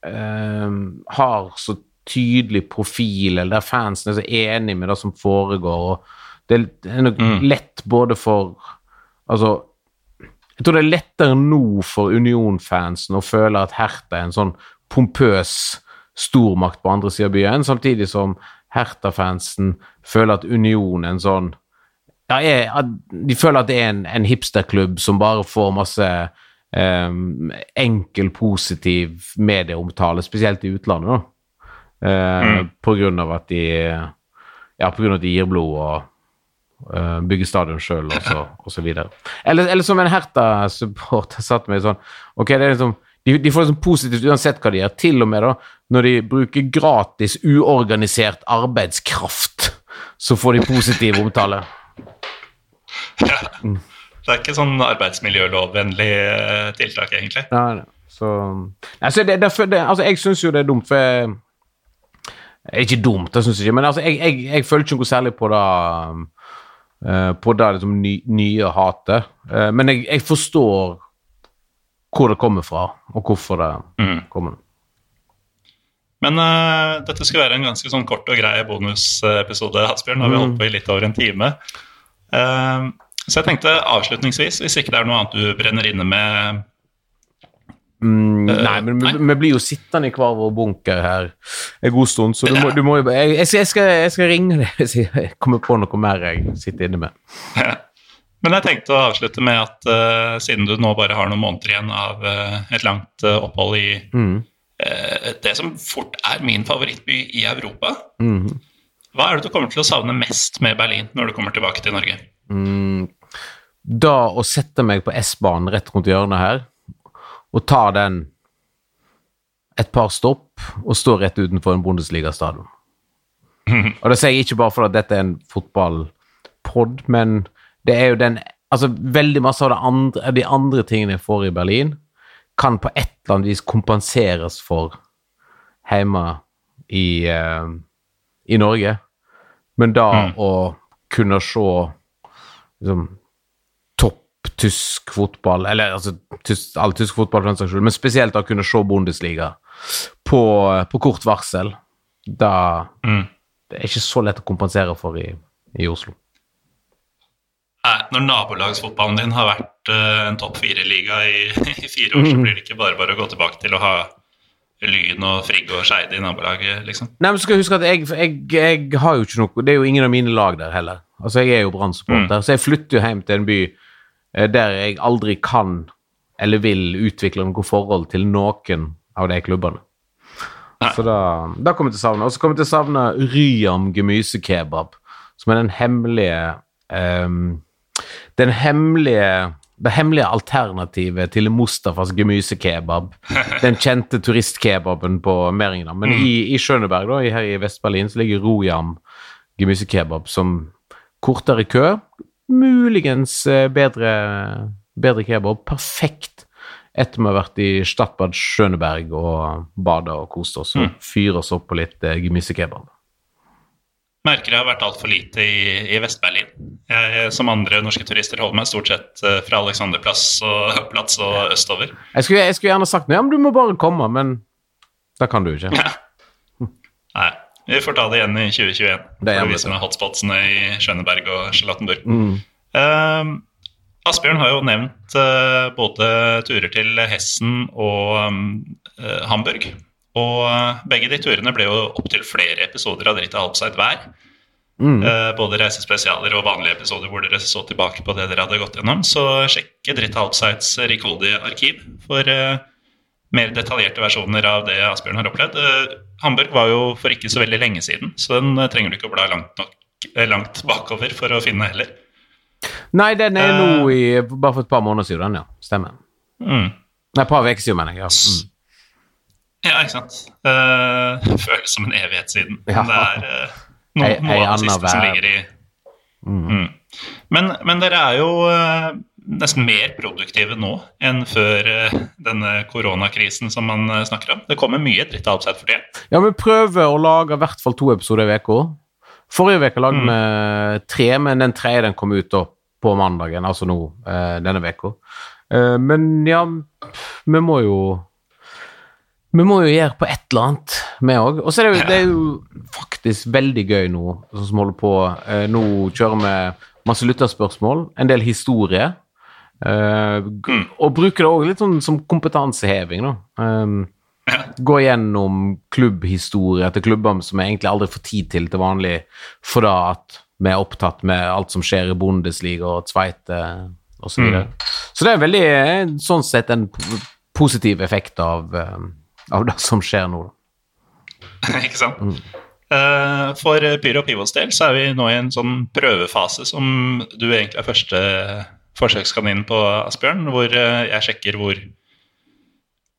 eh, har så tydelig profil, eller der fansen er så enig med det som foregår. og Det er nok Mm. lett både for Altså Jeg tror det er lettere nå for Union-fansen å føle at Hertha er en sånn pompøs stormakt på andre sida av byen, samtidig som Hertha-fansen føler at Union en sånn ja, er, de føler at det er en, en hipsterklubb som bare får masse em, enkel, positiv medieomtale, spesielt i utlandet, da. Eh, På grunn av at de Ja, på grunn av at de gir blod og eh, bygger stadion sjøl, og, så- og så videre. Eller, eller som en Herta-supporter satt meg sånn Ok, det er liksom de, de får sånn positivt uansett hva de gjør, til og med da når de bruker gratis, uorganisert arbeidskraft, så får de positiv omtale. ja. det er ikke sånn arbeidsmiljølovvennlig eh, tiltak, egentlig. Nei, nei. Så, nei, så det, derfor, det, altså, jeg syns jo det er dumt, for jeg, Ikke dumt, det syns jeg ikke, men altså, jeg, jeg, jeg føler ikke noe særlig på det eh, På det liksom, ny, nye hatet. Eh, men jeg, jeg forstår hvor det kommer fra, og hvorfor det Mm. kommer. Men uh, dette skulle være en ganske sånn kort og grei bonusepisode, Asbjørn. Har vi holdt på i litt over en time. Uh, så jeg tenkte avslutningsvis, hvis ikke det er noe annet du brenner inne med Mm, Eh, nei, men vi, nei. vi blir jo sittende i hver vår bunker her en god stund, så du må, du må jo jeg, jeg, skal, jeg, skal, jeg skal ringe deg hvis jeg kommer på noe mer jeg sitter inne med. Men jeg tenkte å avslutte med at uh, siden du nå bare har noen måneder igjen av uh, et langt uh, opphold i Mm. det som fort er min favorittby i Europa, Mm. hva er det du kommer til å savne mest med Berlin når du kommer tilbake til Norge? Mm, da å sette meg på S-banen rett rundt hjørnet her, og ta den et par stopp, og stå rett utenfor en Bundesliga-stadion. Og det sier jeg ikke bare fordi dette er en fotballpod, men det er jo den Altså, veldig masse av andre, de andre tingene jeg får i Berlin, kan på et eller annet vis kompenseres for hjemme i, eh, i Norge. Men da Mm. å kunne se liksom, topp tysk fotball, eller altså tysk, all tysk fotball for den saks skyld, men spesielt å kunne se Bundesliga på, på kort varsel, da Mm. det er ikke så lett å kompensere for i, i Oslo. Når nabolagsfotballen din har vært eh, en topp fire-liga i, i fire år, så blir det ikke bare bare å gå tilbake til å ha Lyn og Frigg og Skeide i nabolaget, liksom. Nei, men skal huske at jeg, jeg, jeg har jo ikke noe Det er jo ingen av mine lag der heller. Altså, jeg er jo Brann-supporter, så jeg flytter jo hjem til en by eh, der jeg aldri kan eller vil utvikle noe forhold til noen av de klubbene. Nei. Så da, da kommer jeg til å savne. Og så kommer jeg til å savne Ryam gemysekebab, som er den hemmelige ehm, Den hemmelige det hemmelige alternativet til Mustafas gemysekebab. Den kjente turistkebaben på Meringen. Men i, i Schøneberg, da, her i Vest-Berlin, så ligger Rojam gemysekebab som kortere kø. Muligens eh, bedre, bedre kebab. Perfekt etter vi har vært i Stadbad Schøneberg og bada og kost oss. Og fyre oss opp på litt eh, gemysekebab. Merker jeg har vært altfor lite i, i Vest-Berlin. Jeg, som andre norske turister, holder meg stort sett eh, fra Alexanderplass og, plass og østover. Jeg skulle, jeg skulle gjerne sagt ja, men du må bare komme, men da kan du ikke. Nei, vi får ta det igjen i 2021. Det er for å vise meg hotspotsene i Schøneberg og Charlottenburg. Mm. Ehm, Asbjørn har jo nevnt uh, både turer til Hessen og um, uh, Hamburg. Og uh, begge de turene ble jo opptil flere episoder av Dritt av Halbseid hver. Mm. både reisespesialer og vanlige episoder hvor dere så tilbake på det dere hadde gått gjennom. Så sjekk Dritt av Halbseids rikholdige arkiv for mer detaljerte versjoner av det Asbjørn har opplevd. Hamburg var jo for ikke så veldig lenge siden, så den trenger du ikke å bla langt, nok, langt bakover for å finne heller. Nei, den er nå eh. i Bare for et par måneder siden, ja. Stemmer. Mm. Nei, et par uker siden, mener jeg. Ja. Mm. Ja, ikke sant. Uh, føles som en evighet siden. Ja. Det er uh, no, noe av det siste som ligger i mm. mm. Men, men, dere er jo uh, nesten mer produktive nå enn før denne koronakrisen som man snakker om. Det kommer mye dritt av oppsett for det. Ja, vi prøver å lage i hvert fall to episoder i uka. Forrige uke lagde vi mm. tre, men den tredje den kom ut da på mandagen, altså nå eh, denne uka. Eh, men ja, vi må jo vi må jo gjøre på et eller annet, vi òg. Og så er det, jo, det er jo faktisk veldig gøy nå, sånn som holder på. Eh, nå kjører vi masse lytterspørsmål, en del historie. Mm. Og bruker det òg litt sånn som kompetanseheving, da. Um, gå gjennom klubbhistorie til klubber som vi egentlig aldri får tid til til vanlig, for da at vi er opptatt med alt som skjer i Bundesliga og Tveite osv. Så, mm. så det er veldig sånn sett en positiv effekt av, eh, av det som skjer nå. Ikke sant? Mm. For Pyro Pivos del så er vi nå i en sånn prøvefase som du egentlig er første forsøkskaninen på, Asbjørn, hvor uh, jeg sjekker hvor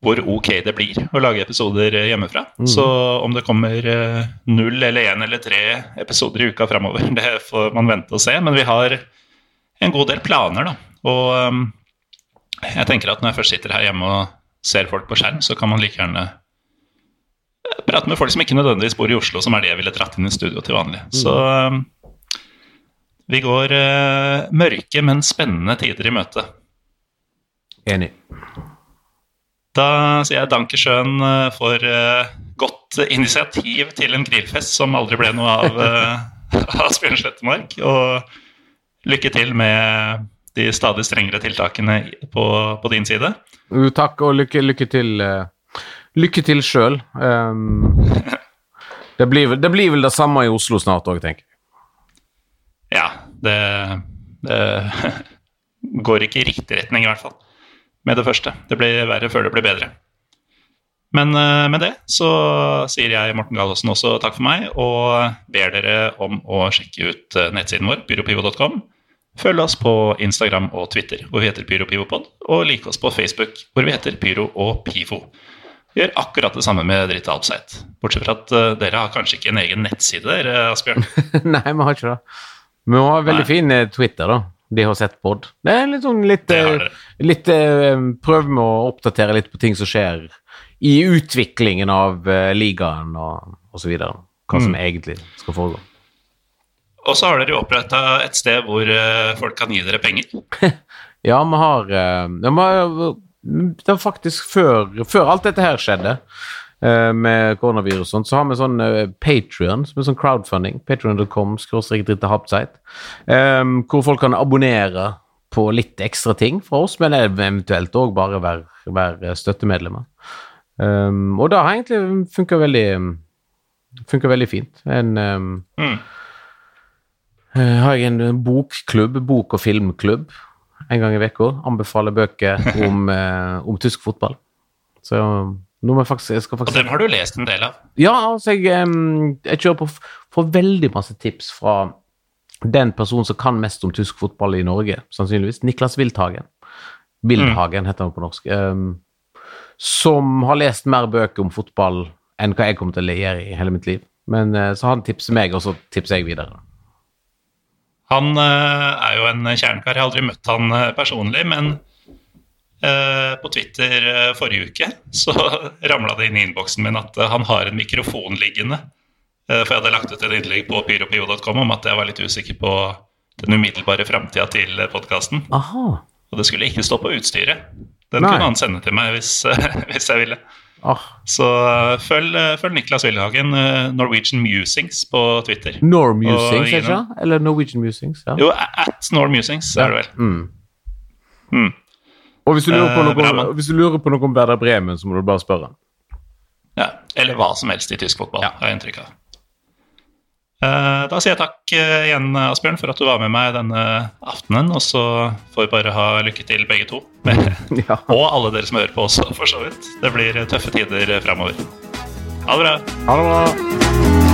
hvor ok det blir å lage episoder hjemmefra. Mm. Så om det kommer eh, null eller én eller tre episoder i uka framover, det får man vente og se. Men vi har en god del planer, da. Og jeg tenker at når jeg først sitter her hjemme og ser folk på skjerm, så kan man like gjerne prate med folk som ikke nødvendigvis bor i Oslo, som er det jeg ville dratt inn i studio til vanlig. Mm. Så um, vi går uh, mørke, men spennende tider i møte. Enig. Da sier jeg dankesjøen eh, for uh, godt initiativ til en grillfest som aldri ble noe av uh, Asbjørn Slettemark. Og lykke til med de stadig strengere tiltakene på, på din side. Jo, takk, og lykke, lykke til uh, Lykke til sjøl. Um, det, blir, det, blir, vel det samme i Oslo snart òg, tenker jeg. Ja, det, det går ikke i riktig retning, i hvert fall med det første. Det blir verre før det blir bedre. Men uh, med det så sier jeg Morten Gallosen også takk for meg, og ber dere om å sjekke ut uh, nettsiden vår, pyropivo.com. Følg oss på Instagram og Twitter, hvor vi heter PyroPivopod, og like oss på Facebook, hvor vi heter Pyro og Pivo. Gjør akkurat det samme med Dritt Alpseit. Bortsett fra at uh, dere har kanskje ikke en egen nettside, dere, Asbjørn? Nei, vi har ikke det. Vi har veldig Nei. fin Twitter, da de har sett pod. Det er litt sånn litt, eh, litt eh, Prøv med å oppdatere litt på ting som skjer i utviklingen av ligaen og, og så videre. Hva som mm. egentlig skal foregå. Og så har dere oppretta et sted hvor uh, folk kan gi dere penger. ja, vi har, uh, Det var faktisk før, før alt dette her skjedde. Eh, med koronavirus og sånt, så har vi sånn uh, Patrion, som er sånn crowdfunding. Patrion.com. Um, hvor folk kan abonnere på litt ekstra ting fra oss, men eventuelt òg bare være, være støttemedlemmer. Um, og det har egentlig funka veldig funker veldig fint. En um, mm. Uh, har jeg en bokklubb, bok- og filmklubb, en gang i uka. Anbefaler bøker om, uh, om tysk fotball. Så nå Faktisk, jeg faktisk... Og dem har du lest en del av? Ja, altså jeg, jeg kjører på får veldig masse tips fra den personen som kan mest om tysk fotball i Norge, sannsynligvis. Niklas Wildhagen. Wildhagen heter han på norsk. Som har lest mer bøker om fotball enn hva jeg kommer til å gjøre i hele mitt liv. Men så han tipser meg, og så tipser jeg videre. Han uh, er jo en kjernekar. Jeg har aldri møtt han uh, personlig, men Eh, på Twitter eh, forrige uke så ramla det inn i innboksen min at eh, han har en mikrofon liggende. For jeg hadde lagt ut et innlegg på pyropio.com om at jeg var litt usikker på den umiddelbare framtida til podkasten. Og det skulle ikke stå på utstyret. Den Nei. kunne han sende til meg hvis, hvis jeg ville. Ah. Så følg, følg Niklas Wilhagen, Norwegian Musings, på Twitter. Nor Musings, sant? Eller Norwegian Musings? Ja. Jo, at Nor Musings er det vel. Mm. Mm. Og hvis du, lurer på Eh, noe, Bremen. hvis du lurer på noe om Werder Bremen, så må du bare spørre. Ja, eller hva som helst i tysk fotball, Ja. har jeg inntrykk av. Eh, Da sier jeg takk eh, igjen, Asbjørn, for at du var med meg denne aftenen. Og så får vi bare ha lykke til, begge to. Ja. og alle dere som hører på også, for så vidt. Det blir tøffe tider framover. Ha det bra. Ha det bra.